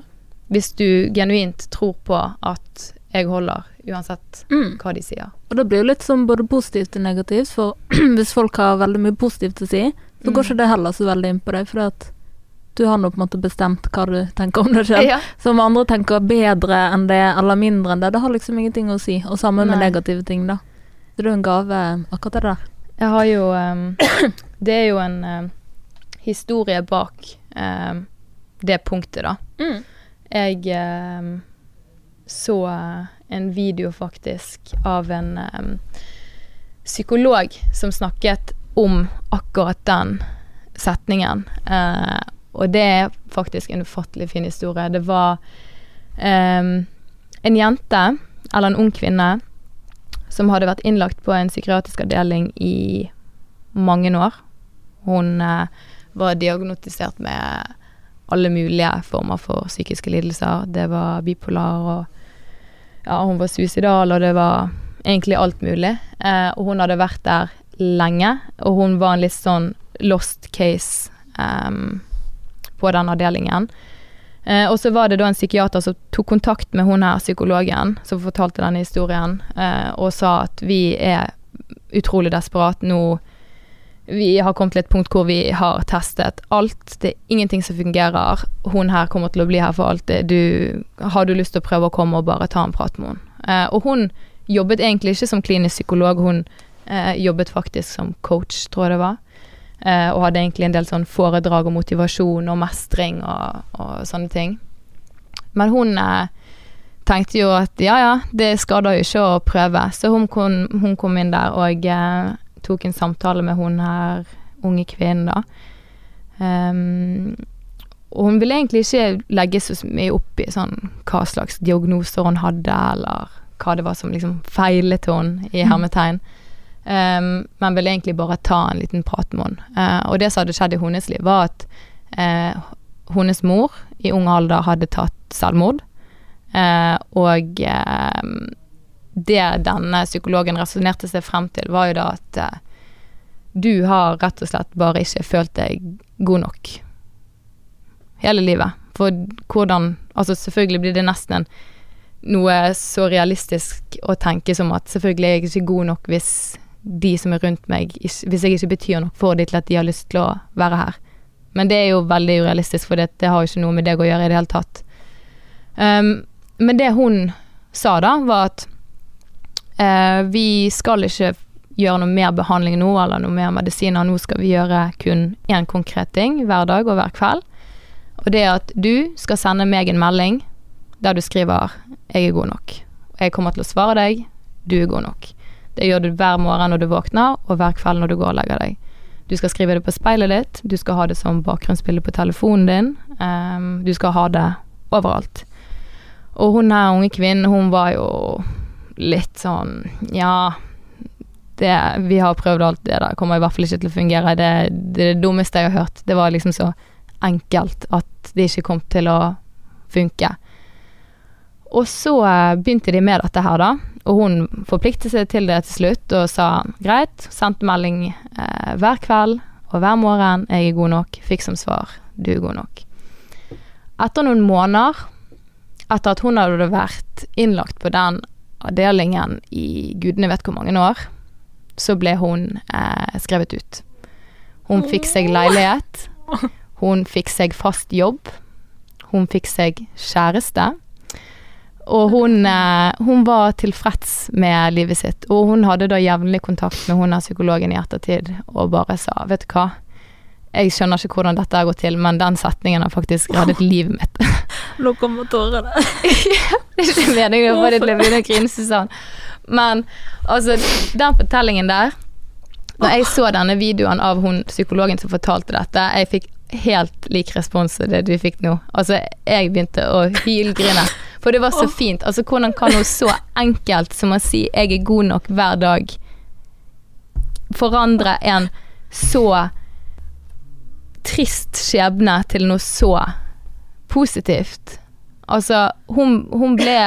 Hvis du genuint tror på at jeg holder, uansett Mm. hva de sier. Og det blir jo litt sånn både positivt og negativt, for <clears throat> hvis folk har veldig mye positivt å si, så går Mm. ikke det heller så veldig inn på deg, for at du har nå på en måte bestemt hva du tenker om deg selv. Ja. Så om andre tenker bedre enn det, eller mindre enn det, det har liksom ingenting å si. Og samme med Nei. negative ting, da. Så det er jo en gave, akkurat det der. Jeg har jo um, <coughs> Det er jo en ehm, historie bak um, det punktet, da. Mm. Jeg så en video faktisk av en um, psykolog som snakket om akkurat den setningen. Uh, og det er faktisk en ufattelig fin historie. Det var um, en jente, eller en ung kvinne, som hadde vært innlagt på en psykiatrisk avdeling i mange år. Hun uh, var diagnostisert med alle mulige former for psykiske lidelser. Det var bipolar og Ja, hun var suicidal, og det var egentlig alt mulig. Eh, og hun hadde vært der lenge, og hun var en litt sånn lost case um, på den avdelingen. Eh, og så var det da en psykiater som tok kontakt med hun her psykologen som fortalte denne historien, eh, og sa at vi er utrolig desperat nå. Vi har kommet til et punkt hvor vi har testet alt. Det er ingenting som fungerer. Hun her kommer til å bli her for alltid. Du, har du lyst til å prøve å komme og bare ta en prat med henne? Eh, og hun jobbet egentlig ikke som klinisk psykolog, hun eh, jobbet faktisk som coach, tror jeg det var. Eh, og hadde egentlig en del sånn foredrag om motivasjon og mestring og, og sånne ting. Men hun eh, tenkte jo at ja ja, det skader jo ikke å prøve. Så hun hun kom inn der og eh, tok en samtale med hun her unge kvinnen, da. Um, og hun ville egentlig ikke legge så mye opp i sånn hva slags diagnoser hun hadde, eller hva det var som liksom feilet henne, i hermetegn. Um, men ville egentlig bare ta en liten prat med henne. Uh, og det som hadde skjedd i hennes liv, var at uh, hennes mor i ung alder hadde tatt selvmord. Uh, og eh, det denne psykologen resonnerte seg frem til, var jo da at eh, du har rett og slett bare ikke følt deg god nok hele livet. For hvordan Altså, selvfølgelig blir det nesten noe så realistisk å tenke som at selvfølgelig er jeg ikke god nok hvis de som er rundt meg, hvis jeg ikke betyr nok for dem til at de har lyst til å være her. Men det er jo veldig urealistisk, for det, det har jo ikke noe med deg å gjøre i det hele tatt. Um, men det hun sa da, var at eh, vi skal ikke gjøre noe mer behandling nå, eller noe mer medisiner. Nå skal vi gjøre kun én konkret ting hver dag og hver kveld. Og det er at du skal sende meg en melding der du skriver 'Jeg er god nok'. Jeg kommer til å svare deg 'Du er god nok'. Det gjør du hver morgen når du våkner, og hver kveld når du går og legger deg. Du skal skrive det på speilet ditt, du skal ha det som bakgrunnsbilde på telefonen din. Um, du skal ha det overalt. Og hun her unge kvinnen, hun var jo litt sånn Ja, det, vi har prøvd alt det der, kommer i hvert fall ikke til å fungere. Det, det er det dummeste jeg har hørt. Det var liksom så enkelt at det ikke kom til å funke. Og så eh, begynte de med dette her, da. Og hun forpliktet seg til det til slutt og sa greit. Sendte melding eh, hver kveld og hver morgen. 'Jeg er god nok.' Fikk som svar 'Du er god nok'. Etter noen måneder, etter at hun hadde vært innlagt på den avdelingen i gudene vet hvor mange år, så ble hun eh, skrevet ut. Hun fikk seg leilighet. <laughs> Hun fikk seg fast jobb. Hun fikk seg kjæreste. Og hun, eh, hun var tilfreds med livet sitt. Og hun hadde da jevnlig kontakt med hun av psykologen i ettertid og bare sa vet du hva, jeg skjønner ikke hvordan dette har gått til, men den setningen har faktisk reddet livet mitt. <laughs> Nå kommer tårene. <laughs> det er ikke meningen å få deg til å begynne å grine sånn. Men altså, den fortellingen der Når jeg så denne videoen av hun psykologen som fortalte dette, jeg fikk helt lik respons som det du fikk nå. Altså, jeg begynte å hylgrine. For det var så fint. Altså, hvordan kan hun så enkelt som å si 'jeg er god nok' hver dag, forandre en så trist skjebne til noe så positivt? Altså, hun, hun ble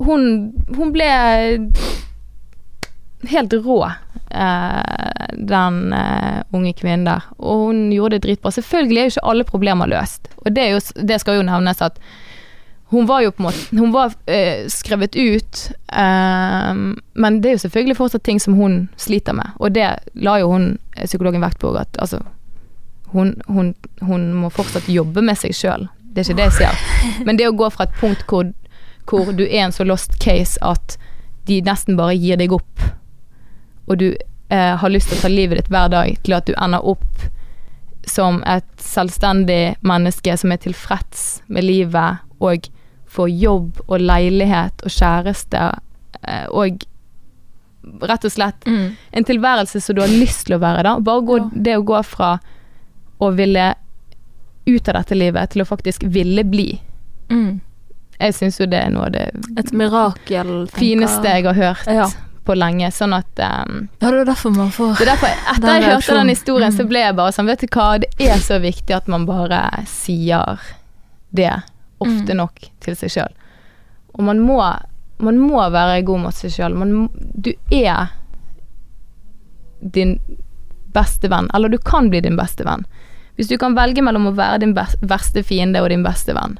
hun, hun ble helt rå, eh, den eh, unge kvinnen der. Og hun gjorde det dritbra. Selvfølgelig er jo ikke alle problemer løst, og det, jo, det skal jo nevnes at hun var jo på en måte Hun var eh, skrevet ut, eh, men det er jo selvfølgelig fortsatt ting som hun sliter med, og det la jo hun psykologen vekt på at altså hun, hun, hun må fortsatt jobbe med seg sjøl. Det er ikke det jeg sier. Men det å gå fra et punkt hvor, hvor du er en så lost case at de nesten bare gir deg opp, og du eh, har lyst til å ta livet ditt hver dag, til at du ender opp som et selvstendig menneske som er tilfreds med livet og får jobb og leilighet og kjæreste eh, og rett og slett Mm. en tilværelse som du har lyst til å være, da. Bare gå, Ja. det å gå fra å ville ut av dette livet til å faktisk ville bli. Mm. Jeg syns jo det er noe av det Et mirakel, tenker fineste jeg har hørt Ja. på lenge. Sånn at um, Ja, det er derfor man får Det er derfor, etter Den jeg hørte reaksjonen. den historien, så Mm. ble jeg bare sånn, vet du hva, det er så viktig at man bare sier det ofte Mm. nok til seg sjøl. Og man må, man må være god mot seg sjøl. Du er din beste venn, eller du kan bli din beste venn. Hvis du kan velge mellom å være din verste fiende og din beste venn,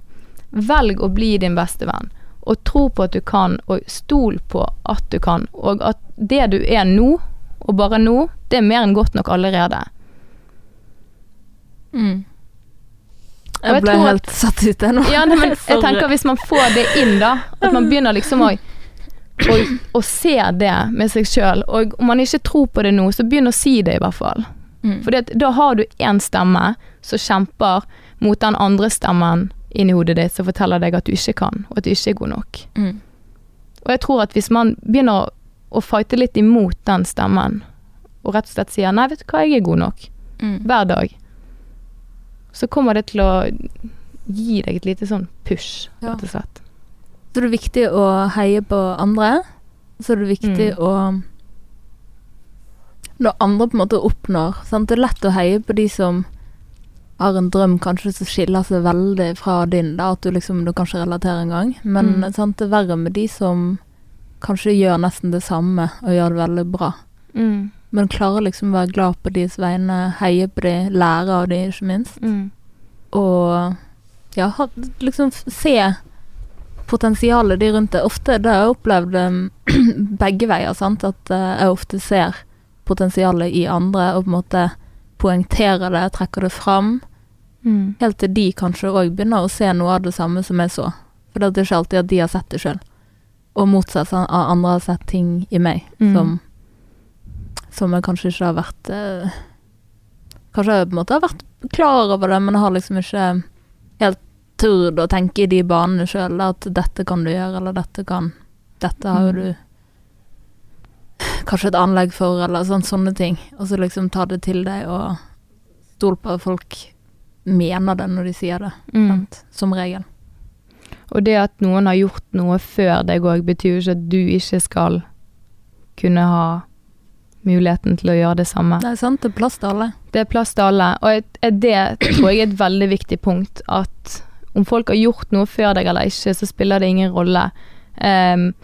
velg å bli din beste venn. Og tro på at du kan, og stol på at du kan. Og at det du er nå, og bare nå, det er mer enn godt nok allerede. mm. Jeg Jeg ble helt at- satt ut der nå. Ja, nei, men <laughs> jeg tenker hvis man får det inn, da. At man begynner liksom å, å se det med seg sjøl. Og om man ikke tror på det nå, så begynn å si det, i hvert fall. Mm. For da har du én stemme som kjemper mot den andre stemmen inni hodet ditt som forteller deg at du ikke kan, og at du ikke er god nok. Mm. Og jeg tror at hvis man begynner å, å fighte litt imot den stemmen, og rett og slett sier 'nei, vet du hva, jeg er god nok', Mm. hver dag, så kommer det til å gi deg et lite sånn push, Ja. rett og slett. Så er det viktig å heie på andre. Så er det viktig Mm. å Når andre på en måte oppnår sant? Det er lett å heie på de som har en drøm kanskje som skiller seg veldig fra din, da, at du liksom du kan ikke relatere engang. Men Mm. sant? det er verre med de som kanskje gjør nesten det samme og gjør det veldig bra. Mm. Men klarer liksom å være glad på deres vegne, heie på de, lære av de, ikke minst. Mm. Og ja, liksom se potensialet de rundt det. Ofte det har jeg opplevd <clears throat> begge veier, sant. At eh, jeg ofte ser potensialet i andre og på en måte poengterer det, trekker det fram. Mm. Helt til de kanskje òg begynner å se noe av det samme som jeg så. For det er ikke alltid at de har sett det sjøl. Og motsatt, av andre har sett ting i meg Mm. som Som jeg kanskje ikke har vært eh, Kanskje jeg på en måte har vært klar over det, men jeg har liksom ikke helt turt å tenke i de banene sjøl. At dette kan du gjøre, eller dette kan Dette har jo Mm. du kanskje et anlegg for, eller sånn, sånne ting. Og så liksom ta det til deg og stol på at folk mener det når de sier det. Mm. Sant? Som regel. Og det at noen har gjort noe før deg òg, betyr jo ikke at du ikke skal kunne ha muligheten til å gjøre det samme. Det er sant, det er plass til alle. Det er plass til alle, og et- et- det tror jeg er et veldig viktig punkt. At om folk har gjort noe før deg eller ikke, så spiller det ingen rolle. Em,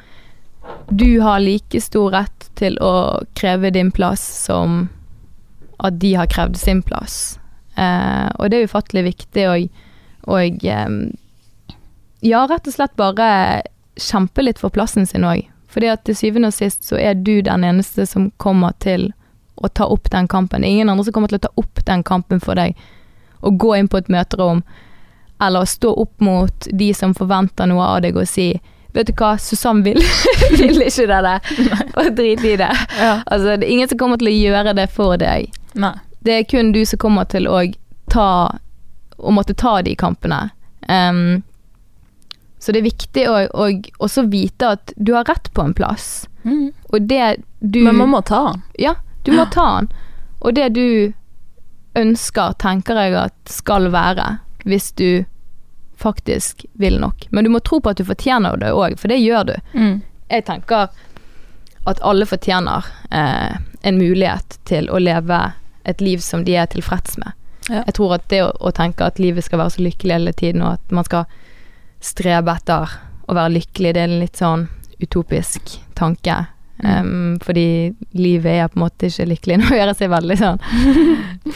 du har like stor rett til å kreve din plass som at de har krevd sin plass. Eh, og det er ufattelig viktig å og, em, ja, rett og slett bare kjempe litt for plassen sin òg. Fordi at til syvende og sist så er du den eneste som kommer til å ta opp den kampen. Det er ingen andre som kommer til å ta opp den kampen for deg. Å gå inn på et møterom, eller stå opp mot de som forventer noe av deg og si Vet du hva, Susann vil, <laughs> vil ikke det der. Og drit i det. Ja. Altså, det er ingen som kommer til å gjøre det for deg. Nei. Det er kun du som kommer til å ta Å måtte ta de kampene. Um, så det er viktig å og også vite at du har rett på en plass. Mm. Og det du Men man må ta den. Ja, du må ta den. Og det du ønsker, tenker jeg at skal være, hvis du faktisk vil nok. Men du må tro på at du fortjener det òg, for det gjør du. Mm. Jeg tenker at alle fortjener eh, en mulighet til å leve et liv som de er tilfreds med. Ja. Jeg tror at det å, å tenke at livet skal være så lykkelig hele tiden, og at man skal strebe etter å være lykkelig, det er en litt sånn utopisk tanke. Mm. Um, fordi livet er på en måte ikke lykkelig. <laughs> Nå gjør jeg seg veldig sånn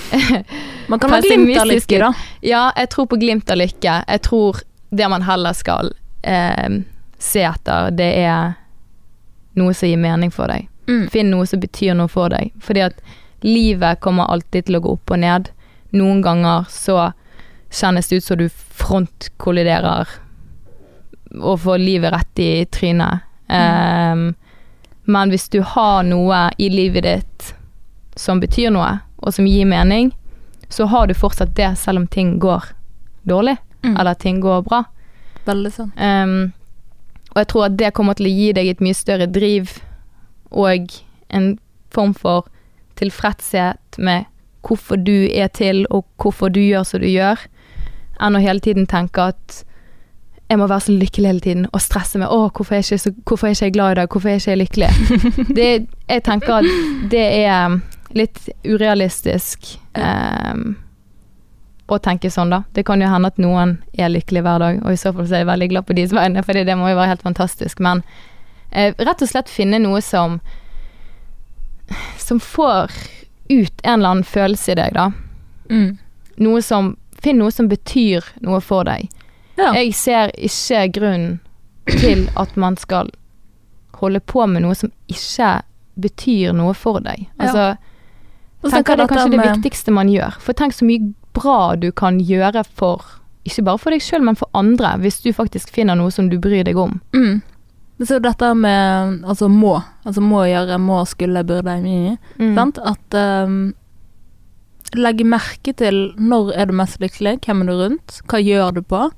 <laughs> Man kan ha glimt av lykke, da. Ja, jeg tror på glimt av lykke. Jeg tror det man heller skal um, se etter, det er noe som gir mening for deg. Mm. Finn noe som betyr noe for deg. Fordi at livet kommer alltid til å gå opp og ned. Noen ganger så kjennes det ut som du frontkolliderer og får livet rett i trynet. Um, men hvis du har noe i livet ditt som betyr noe, og som gir mening, så har du fortsatt det selv om ting går dårlig, Mm. eller ting går bra. Veldig sånn. Um, og jeg tror at det kommer til å gi deg et mye større driv og en form for tilfredshet med hvorfor du er til, og hvorfor du gjør som du gjør, enn å hele tiden tenke at jeg må være så lykkelig hele tiden og stresse med 'Å, hvorfor er jeg ikke, så, hvorfor er ikke glad i dag? Hvorfor er jeg ikke lykkelig?' <laughs> det, jeg tenker at det er litt urealistisk um, å tenke sånn, da. Det kan jo hende at noen er lykkelig hver dag, og i så fall så er jeg veldig glad på deres vegne, for det må jo være helt fantastisk. Men uh, rett og slett finne noe som som får ut en eller annen følelse i deg, da. Mm. Noe som Finn noe som betyr noe for deg. Ja. Jeg ser ikke grunn til at man skal holde på med noe som ikke betyr noe for deg. Altså, ja. tenker kan det er kanskje det viktigste man gjør. For tenk så mye bra du kan gjøre for ikke bare for deg sjøl, men for andre, hvis du faktisk finner noe som du bryr deg om. Mm. Så dette med altså må, altså må gjøre, må, skulle, burde, mye, Mm. sant? At um, legge merke til når er du mest lykkelig, hvem er du rundt, hva gjør du på?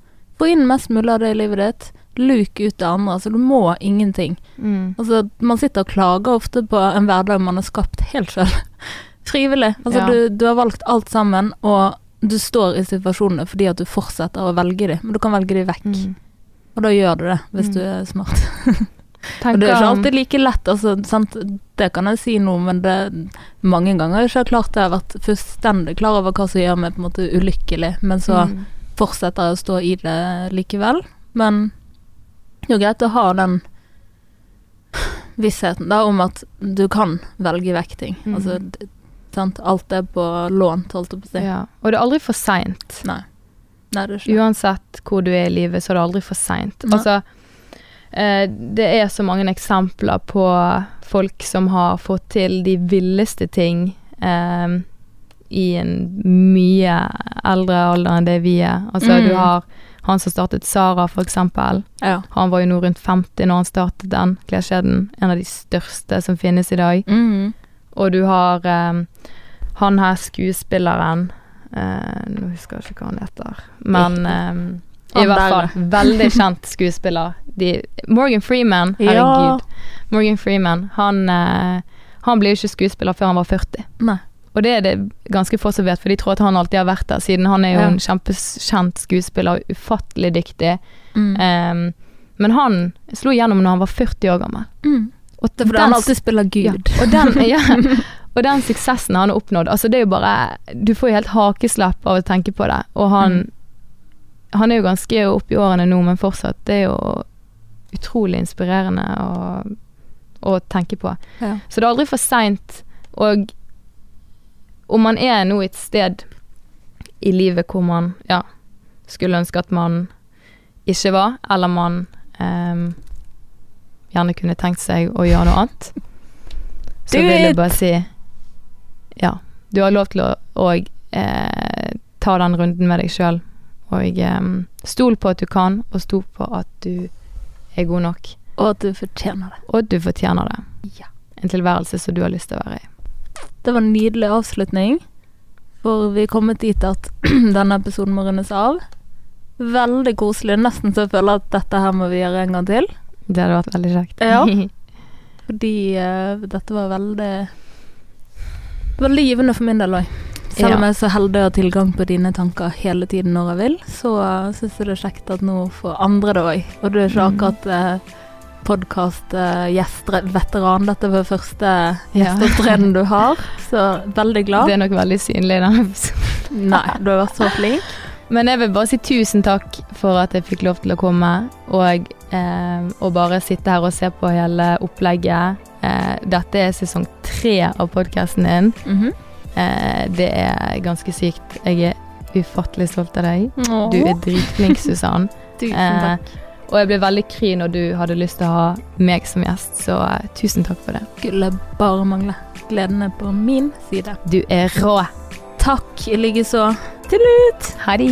Få inn mest mulig av det i livet ditt. Luk ut det andre. Altså, du må ingenting. Mm. Altså, man sitter og klager ofte på en hverdag man har skapt helt sjøl. <laughs> Frivillig. Altså, Ja. du, du har valgt alt sammen, og du står i situasjonene fordi at du fortsetter å velge dem, men du kan velge dem vekk. Mm. Og da gjør du det, hvis Mm. du er smart. <laughs> Og det er ikke alltid like lett, altså, sant? det kan jeg si nå, men det mange ganger har jeg ikke klart det. Jeg har vært fullstendig klar over hva som gjør meg på en måte ulykkelig, men så mm. Fortsetter å stå i det likevel. Men det er jo greit å ha den vissheten da om at du kan velge vekk ting. Mm. Altså, sant? Alt er på lånt, holdt jeg på å si. Ja. Og det er aldri for seint. Nei. Nei, det er ikke. Uansett hvor du er i livet, så er det aldri for seint. Altså, eh, det er så mange eksempler på folk som har fått til de villeste ting eh, i en mye eldre alder enn det vi er. Altså, Mm. du har han som startet Sara, for eksempel. Ja. Han var jo nå rundt 50 når han startet den kleskjeden. En av de største som finnes i dag. Mm. Og du har eh, han her skuespilleren eh, Nå husker jeg ikke hva han heter, men eh, i hvert fall veldig <laughs> kjent skuespiller. De, Morgan Freeman, Ja. Morgan Freeman, han, eh, han ble jo ikke skuespiller før han var 40. Nei. Og det er det ganske få som vet, for de tror at han alltid har vært der, siden han er jo Ja. en kjempekjent skuespiller, ufattelig dyktig. Mm. Um, men han slo igjennom når han var 40 år gammel. Mm. Og Det er fordi han alltid spiller ja, Gud. og, den, <laughs> ja, og den suksessen han har oppnådd, altså det er jo bare Du får jo helt hakeslepp av å tenke på det. Og han, Mm. han er jo ganske opp i årene nå, men fortsatt. Det er jo utrolig inspirerende å, å tenke på. Ja. Så det er aldri for seint. Og om man er nå et sted i livet hvor man ja, skulle ønske at man ikke var, eller man um, gjerne kunne tenkt seg å gjøre noe annet, <laughs> så vil jeg bare si ja. Du har lov til å og, eh, ta den runden med deg sjøl. Og eh, stol på at du kan, og stol på at du er god nok. Og at du fortjener det. Og at du fortjener det. Ja. En tilværelse som du har lyst til å være i. Det var en nydelig avslutning. For vi er kommet dit at <clears throat> denne episoden må rundes av. Veldig koselig. Nesten så jeg føler at dette her må vi gjøre en gang til. Det hadde vært veldig kjekt. Ja. <laughs> Fordi uh, dette var veldig Veldig givende for min del òg. Selv om jeg er så heldig å ha tilgang på dine tanker hele tiden når jeg vil, så uh, syns jeg det er kjekt at nå får andre det òg. Og du er ikke Mm. akkurat uh, podkast-gjestveteran. Dette var første gjesteopptreden du har, så veldig glad. Det er nok veldig synlig i denne episoden. Nei, du har vært så flink. Men jeg vil bare si tusen takk for at jeg fikk lov til å komme, og, eh, og bare sitte her og se på hele opplegget. Eh, dette er sesong tre av podkasten din. Mhm. Eh, det er ganske sykt. Jeg er ufattelig stolt av deg. Åh, Du er dritflink, Susann. tusen Eh, takk. Og jeg ble veldig kry når du hadde lyst til å ha meg som gjest, så eh, tusen takk for det. Skulle bare mangle. Gleden er på min side. Du er rå. Takk i likeså. Til ut! Ha det.